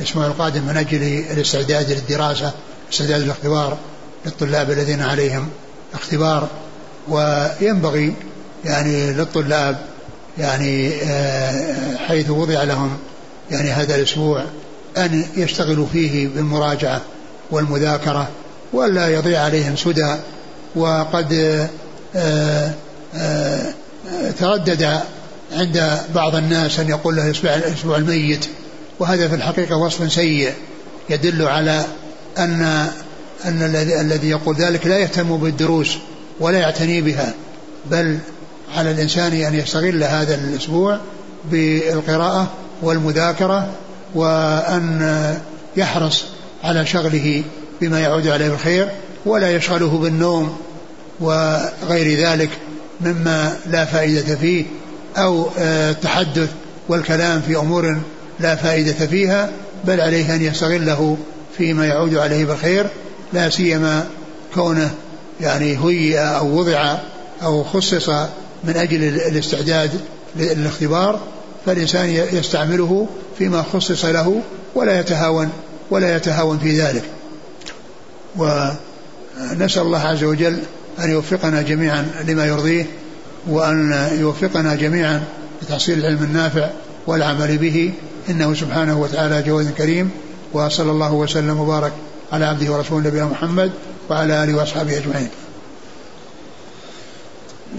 الأسبوع القادم من أجل الاستعداد للدراسة استعداد الاختبار للطلاب الذين عليهم اختبار. وينبغي يعني للطلاب يعني آه، حيث وضع لهم يعني هذا الأسبوع أن يشتغلوا فيه بالمراجعة والمذاكرة ولا يضيع عليهم سدى. وقد آه، آه، تردد عند بعض الناس أن يقول له الأسبوع الميت. وهذا في الحقيقة وصف سيء يدل على أن أن الذي يقول ذلك لا يهتم بالدروس ولا يعتني بها بل على الإنسان أن يستغل هذا الأسبوع بالقراءة والمذاكرة وأن يحرص على شغله بما يعود عليه الخير ولا يشغله بالنوم وغير ذلك مما لا فائدة فيه أو التحدث والكلام في أمور لا فائدة فيها بل عليه أن يستغله فيما يعود عليه بالخير لا سيما كونه يعني هيئ أو وضع أو خصص من أجل الاستعداد للاختبار فالإنسان يستعمله فيما خصص له ولا يتهاون ولا يتهاون في ذلك. ونسأل الله عز وجل أن يوفقنا جميعا لما يرضيه وأن يوفقنا جميعا لتحصيل العلم النافع والعمل به إنه سبحانه وتعالى جواد كريم وصلى الله وسلم وبارك على عبده ورسوله نبينا محمد وعلى آله وأصحابه أجمعين.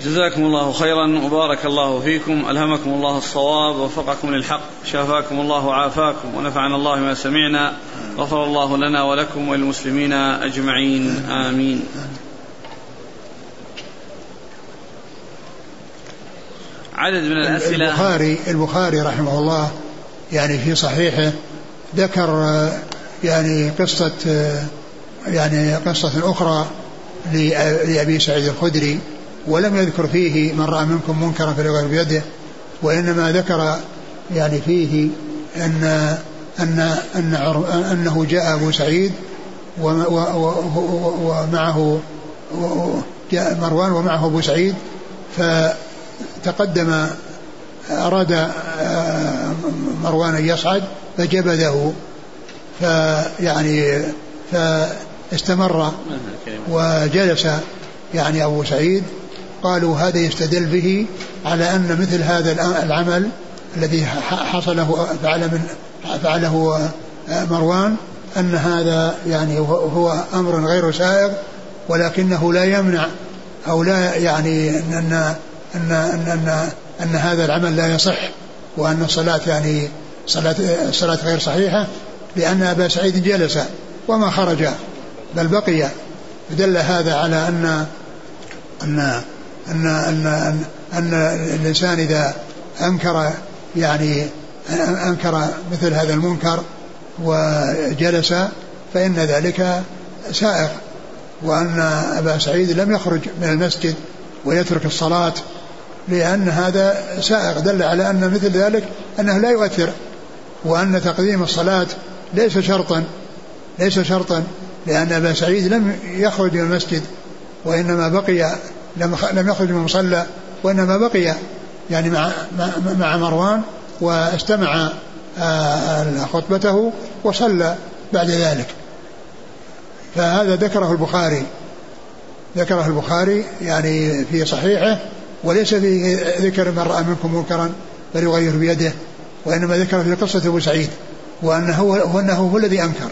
جزاكم الله خيرا وبارك الله فيكم ألهمكم الله الصواب ووفقكم للحق شافاكم الله وعافاكم ونفعنا الله ما سمعنا غفر الله لنا ولكم وللمسلمين أجمعين آمين. عدد من الأسئلة. البخاري البخاري رحمه الله يعني في صحيحه ذكر يعني قصة يعني قصة أخرى لأبي سعيد الخدري ولم يذكر فيه من رأى منكم منكرا فليغير بيده وإنما ذكر يعني فيه أن أن أن أنه جاء أبو سعيد ومعه جاء مروان ومعه أبو سعيد فتقدم أراد مروان أن يصعد فجبذه. فيعني فاستمر وجلس يعني أبو سعيد. قالوا هذا يستدل به على أن مثل هذا العمل الذي حصله فعل من فعله مروان أن هذا يعني هو أمر غير سائغ ولكنه لا يمنع أو لا يعني أن أن أن, أن, أن, أن هذا العمل لا يصح. وأن الصلاة يعني صلاة الصلاة غير صحيحة لأن أبا سعيد جلس وما خرج بل بقي. فدل هذا على أن أن أن أن أن, أن الإنسان إذا أنكر يعني أنكر مثل هذا المنكر وجلس فإن ذلك سائغ. وأن أبا سعيد لم يخرج من المسجد ويترك الصلاة لأن هذا سائغ دل على أن مثل ذلك أنه لا يؤثر وأن تقديم الصلاة ليس شرطا ليس شرطا لأن أبا سعيد لم يخرج من المسجد وإنما بقي لم لم يخرج من المصلى وإنما بقي يعني مع مع مروان واستمع آه، خطبته وصلى بعد ذلك. فهذا ذكره البخاري. ذكره البخاري يعني في صحيحه وليس في ذكر من رأى منكم منكرا فليغير بيده وإنما ذكر في قصة أبو سعيد وأنه هو أنه هو الذي أنكر.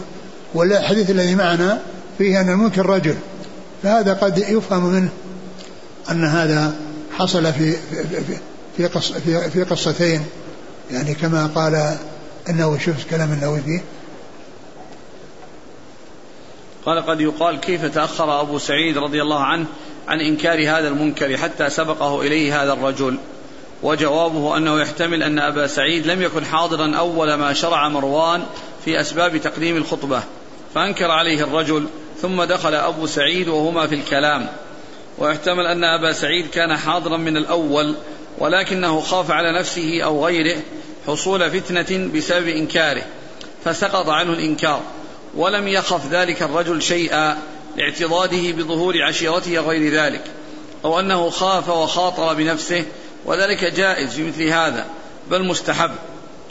والحديث الذي معنا فيه أن المنكر رجل فهذا قد يفهم منه أن هذا حصل في في في, قص في, في قصتين. يعني كما قال النووي شوف كلام النووي فيه. قال قد يقال كيف تأخر أبو سعيد رضي الله عنه عن إنكار هذا المنكر حتى سبقه إليه هذا الرجل وجوابه أنه يحتمل أن أبا سعيد لم يكن حاضرا أول ما شرع مروان في أسباب تقديم الخطبة فأنكر عليه الرجل ثم دخل أبو سعيد وهما في الكلام ويحتمل أن أبا سعيد كان حاضرا من الأول ولكنه خاف على نفسه أو غيره حصول فتنة بسبب إنكاره فسقط عنه الإنكار ولم يخف ذلك الرجل شيئا. لاعتضاده بظهور عشيرته غير ذلك أو أنه خاف وخاطر بنفسه وذلك جائز في مثل هذا بل مستحب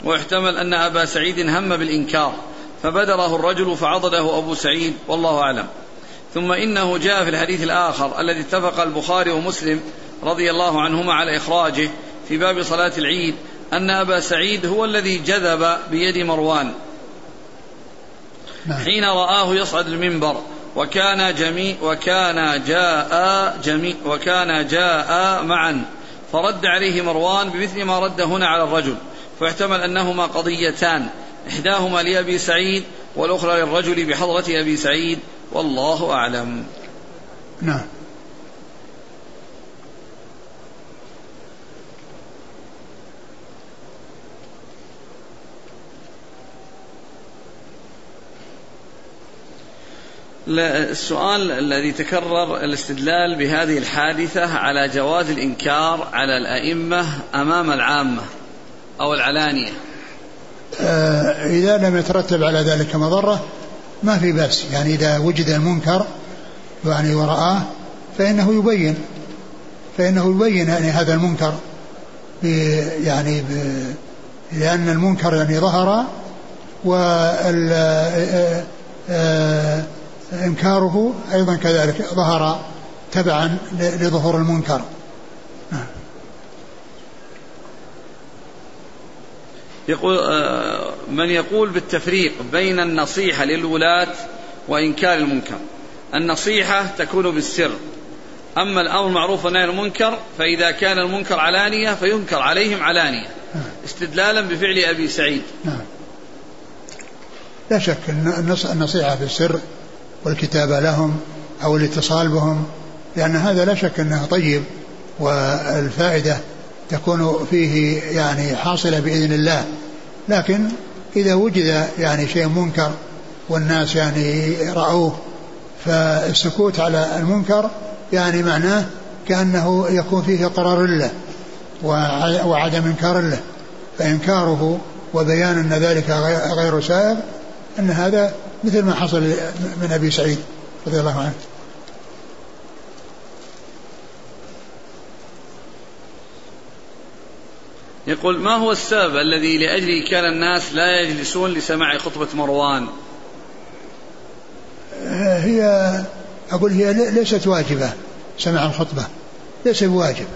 ويحتمل أن أبا سعيد هم بالإنكار فبدره الرجل فعضده أبو سعيد والله أعلم ثم إنه جاء في الحديث الآخر الذي اتفق البخاري ومسلم رضي الله عنهما على إخراجه في باب صلاة العيد أن أبا سعيد هو الذي جذب بيد مروان نعم. حين رآه يصعد المنبر وكان جميع وكان جاء جميع وكان جاء معا. فرد عليه مروان بمثل ما رد هنا على الرجل فاحتمل أنهما قضيتان إحداهما لأبي سعيد والأخرى للرجل بحضرة أبي سعيد والله أعلم. نعم. السؤال الذي تكرر الاستدلال بهذه الحادثة على جواز الإنكار على الأئمة أمام العامة أو العلانية؟ آه إذا لم يترتب على ذلك مضرة ما في بأس. يعني إذا وجد المنكر يعني ورآه فإنه يبين فإنه يبين يعني هذا المنكر يعني لأن المنكر يعني ظهر وال آه، آه، إنكاره أيضا كذلك ظهر تبعا لظهور المنكر. يقول آه، من يقول بالتفريق بين النصيحة للولاة وإنكار المنكر. النصيحة تكون بالسر. أما الأمر معروف والنهي المنكر فإذا كان المنكر علانية فينكر عليهم علانية. استدلالا بفعل أبي سعيد. نعم. لا شك النصيحة بالسر. والكتابة لهم أو الاتصال بهم لأن هذا لا شك أنه طيب والفائدة تكون فيه يعني حاصلة بإذن الله. لكن إذا وجد يعني شيء منكر والناس يعني رأوه فالسكوت على المنكر يعني معناه كأنه يكون فيه قرار له وعدم إنكار له فإنكاره وبيان أن ذلك غير سائغ أن هذا مثل ما حصل من أبي سعيد رضي الله عنه. يقول ما هو السبب الذي لأجله كان الناس لا يجلسون لسماع خطبة مروان؟ هي أقول هي ليست واجبة سماع الخطبة. ليس بواجب.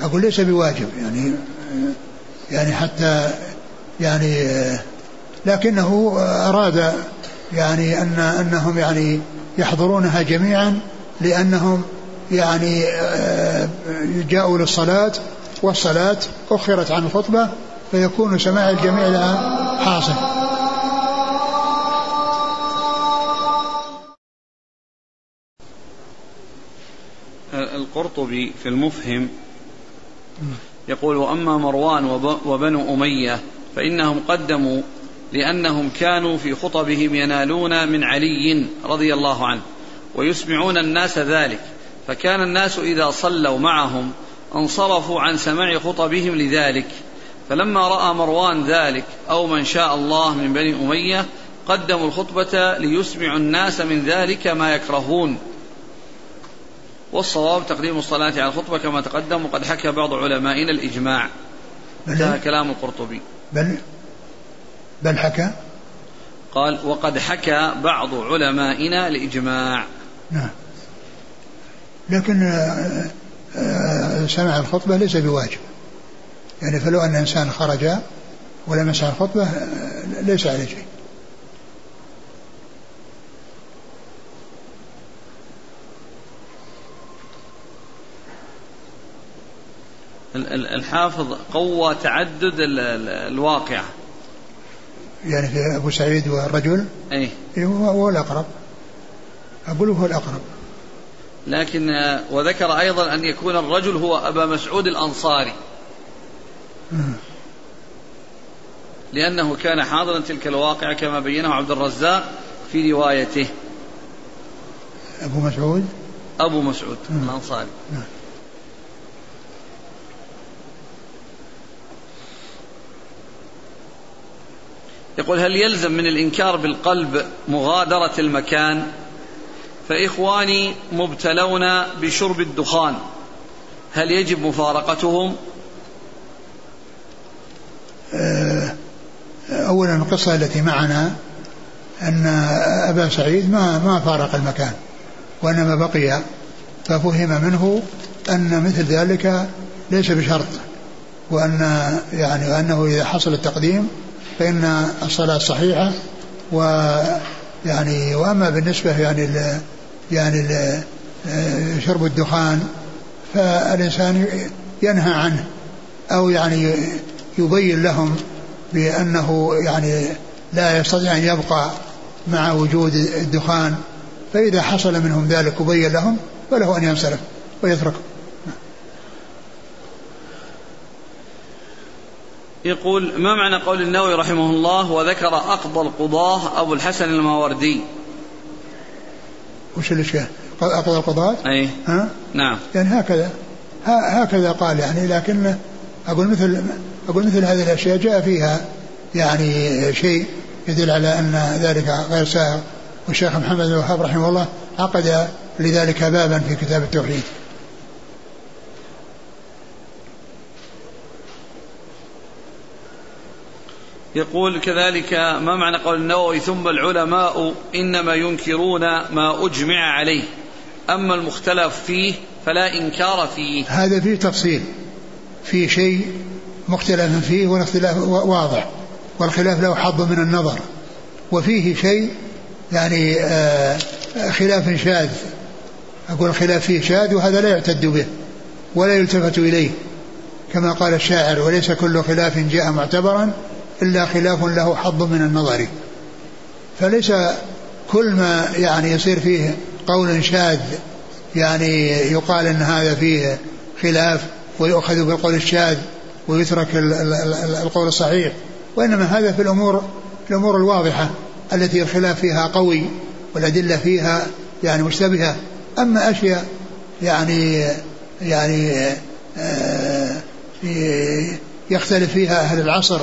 أقول ليس بواجب يعني يعني حتى يعني لكنه أراد يعني أن أنهم يعني يحضرونها جميعا لأنهم يعني آه، جاءوا للصلاة والصلاة أخرت عن الخطبة فيكون سماع الجميع لها حاصل. القرطبي في المفهم يقول وأما مروان وبنو أمية فإنهم قدموا لأنهم كانوا في خطبهم ينالون من علي رضي الله عنه ويسمعون الناس ذلك. فكان الناس إذا صلوا معهم انصرفوا عن سماع خطبهم لذلك. فلما رأى مروان ذلك أو من شاء الله من بني أمية قدموا الخطبة ليسمعوا الناس من ذلك ما يكرهون. والصواب تقديم الصلاة على الخطبة كما تقدم وقد حكى بعض علمائنا الإجماع. انتهى كلام القرطبي. بل بل حكى؟ قال وقد حكى بعض علمائنا الإجماع نعم. لكن آه، آه، سمع الخطبة ليس بواجب. يعني فلو أن إنسان خرج ولم يسمع الخطبة آه، ليس عليه شيء. الحافظ قوى تعدد الواقعة. يعني في أبو سعيد والرجل؟ أي. إيه، هو الأقرب. أقول هو الأقرب. لكن آه، وذكر أيضا أن يكون الرجل هو أبا مسعود الأنصاري. لأنه كان حاضرا تلك الواقعة كما بينه عبد الرزاق في روايته. أبو مسعود؟ أبو مسعود الأنصاري. نعم. يقول هل يلزم من الإنكار بالقلب مغادرة المكان؟ فإخواني مبتلون بشرب الدخان هل يجب مفارقتهم؟ آه، أولا القصة التي معنا أن أبا سعيد ما ما فارق المكان وإنما بقي ففهم منه أن مثل ذلك ليس بشرط وأن يعني أنه إذا حصل التقديم فإن الصلاة صحيحة ويعني وأما بالنسبة يعني ل يعني ل شرب الدخان فالإنسان ينهى عنه أو يعني يبين لهم بأنه يعني لا يستطيع أن يبقى مع وجود الدخان فإذا حصل منهم ذلك وبين لهم فله أن ينصرف ويتركه. يقول ما معنى قول النووي رحمه الله وذكر أقضى القضاة أبو الحسن الماوردي وش الإشكال أقضى القضاة؟ أي. ها؟ نعم. يعني هكذا. هكذا قال يعني لكن أقول مثل أقول مثل هذه الأشياء جاء فيها يعني شيء يدل على أن ذلك غير سائغ والشيخ محمد بن الوهاب رحمه الله عقد لذلك بابا في كتاب التوحيد. يقول كذلك ما معنى قول النووي ثم العلماء إنما ينكرون ما أجمع عليه. أما المختلف فيه فلا إنكار فيه. هذا فيه تفصيل. في شيء مختلف فيه والاختلاف واضح. والخلاف له حظ من النظر. وفيه شيء يعني آه خلاف شاذ. أقول الخلاف فيه شاذ وهذا لا يعتد به ولا يلتفت إليه. كما قال الشاعر وليس كل خلاف جاء معتبرا إلا خلاف له حظ من النظر. فليس كل ما يعني يصير فيه قول شاذ يعني يقال إن هذا فيه خلاف ويؤخذ بالقول الشاذ ويترك القول الصحيح وإنما هذا في الأمور الأمور الواضحة التي الخلاف فيها قوي والأدلة فيها يعني مشتبهة. أما أشياء يعني يعني آه يختلف فيها أهل العصر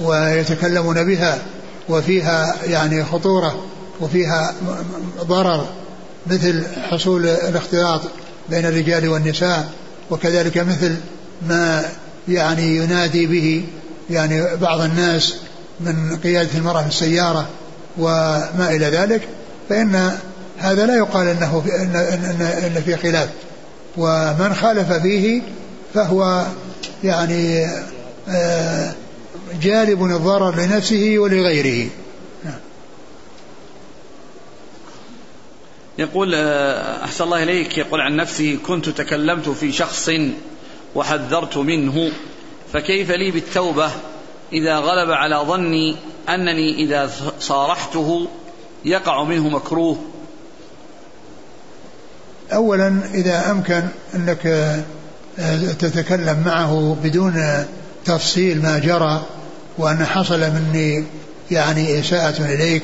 ويتكلمون بها وفيها يعني خطورة وفيها ضرر مثل حصول الاختلاط بين الرجال والنساء وكذلك مثل ما يعني ينادي به يعني بعض الناس من قيادة المرأة في السيارة وما إلى ذلك فإن هذا لا يقال أنه في إن, إن, إن في خلاف. ومن خالف فيه فهو يعني آه جالب الضرر لنفسه ولغيره. يقول آه، أحسن الله إليك. يقول عن نفسه كنت تكلمت في شخص وحذرت منه فكيف لي بالتوبة إذا غلب على ظني أنني إذا صارحته يقع منه مكروه؟ أولا إذا أمكن أنك آه، تتكلم معه بدون تفصيل ما جرى وأن حصل مني يعني إساءة إليك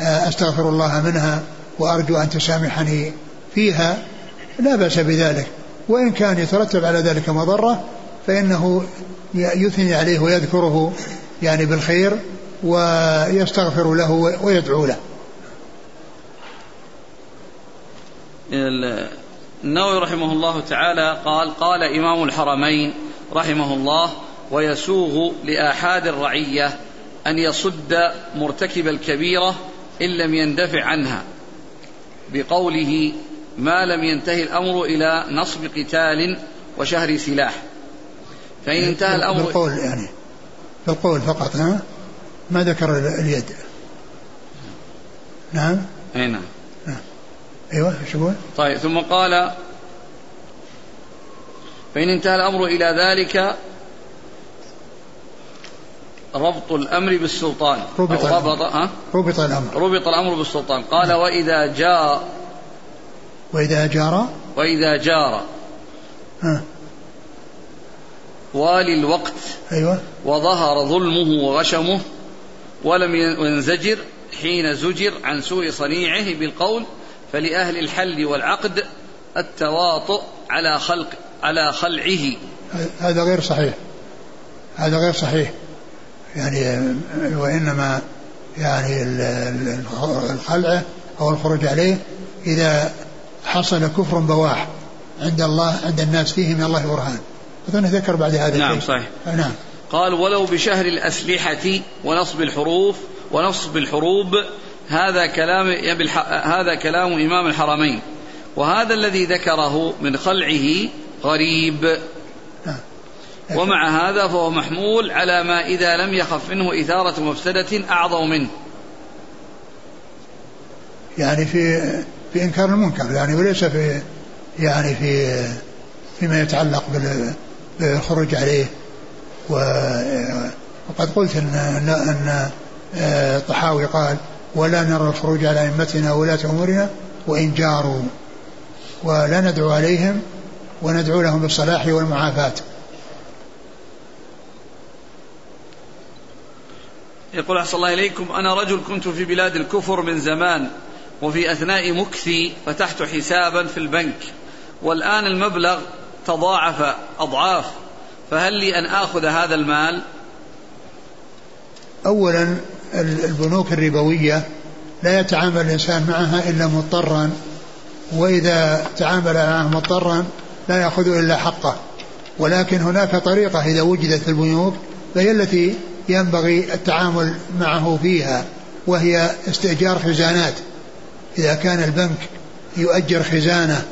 آه، أستغفر الله منها وأرجو أن تسامحني فيها لا بأس بذلك. وإن كان يترتب على ذلك مضرة فإنه يثني عليه ويذكره يعني بالخير ويستغفر له ويدعو له. النووي رحمه الله تعالى قال قال إمام الحرمين رحمه الله ويسوغ لآحاد الرعية أن يصد مرتكب الكبيرة إن لم يندفع عنها. بقوله ما لم ينتهي الأمر إلى نصب قتال وشهر سلاح. فإن انتهى الأمر بالقول يعني بالقول فقط ها؟ ما ذكر اليد. نعم؟ أي نعم. أيوه إيش يقول؟ طيب ثم قال فإن انتهى الأمر إلى ذلك ربط الأمر بالسلطان. ربط ربط ها؟ ربط الأمر. ربط الأمر بالسلطان. قال نعم. وإذا جاء وإذا جار. وإذا جار. ها. والي الوقت أيوة. وظهر ظلمه وغشمه ولم ينزجر حين زجر عن سوء صنيعه بالقول فلأهل الحل والعقد التواطؤ على خلق على خلعه. هذا غير صحيح. هذا غير صحيح. يعني وإنما يعني الخلع أو الخروج عليه إذا حصل كفر بواح عند الله عند الناس فيه من الله برهان. أظن ذكر بعد هذا نعم صحيح. نعم. قال ولو بشهر الأسلحة ونصب الحروف ونصب الحروب هذا كلام هذا كلام إمام الحرمين. وهذا الذي ذكره من خلعه غريب. ومع هذا فهو محمول على ما إذا لم يخف منه إثارة مفسدة أعظم منه. يعني في في إنكار المنكر يعني وليس في يعني في فيما يتعلق بالخروج عليه. وقد قلت إن إن, أن الطحاوي قال ولا نرى الخروج على أئمتنا وولاة أمورنا وإن جاروا. ولا ندعو عليهم وندعو لهم بالصلاح والمعافاة. يقول أحسن الله إليكم أنا رجل كنت في بلاد الكفر من زمان وفي أثناء مكثي فتحت حسابا في البنك والآن المبلغ تضاعف أضعاف فهل لي أن آخذ هذا المال؟ أولا البنوك الربوية لا يتعامل الإنسان معها إلا مضطرا وإذا تعامل معها مضطرا لا يأخذ إلا حقه ولكن هناك طريقة إذا وجدت البنوك فهي التي ينبغي التعامل معه فيها وهي استئجار خزانات. إذا كان البنك يؤجر خزانة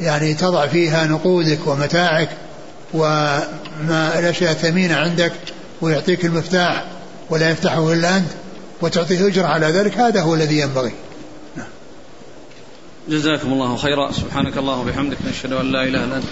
يعني تضع فيها نقودك ومتاعك وما الأشياء الثمينة عندك ويعطيك المفتاح ولا يفتحه إلا أنت وتعطيه أجر على ذلك هذا هو الذي ينبغي. جزاكم الله خيرا. سبحانك الله وبحمدك نشهد أن لا إله إلا أنت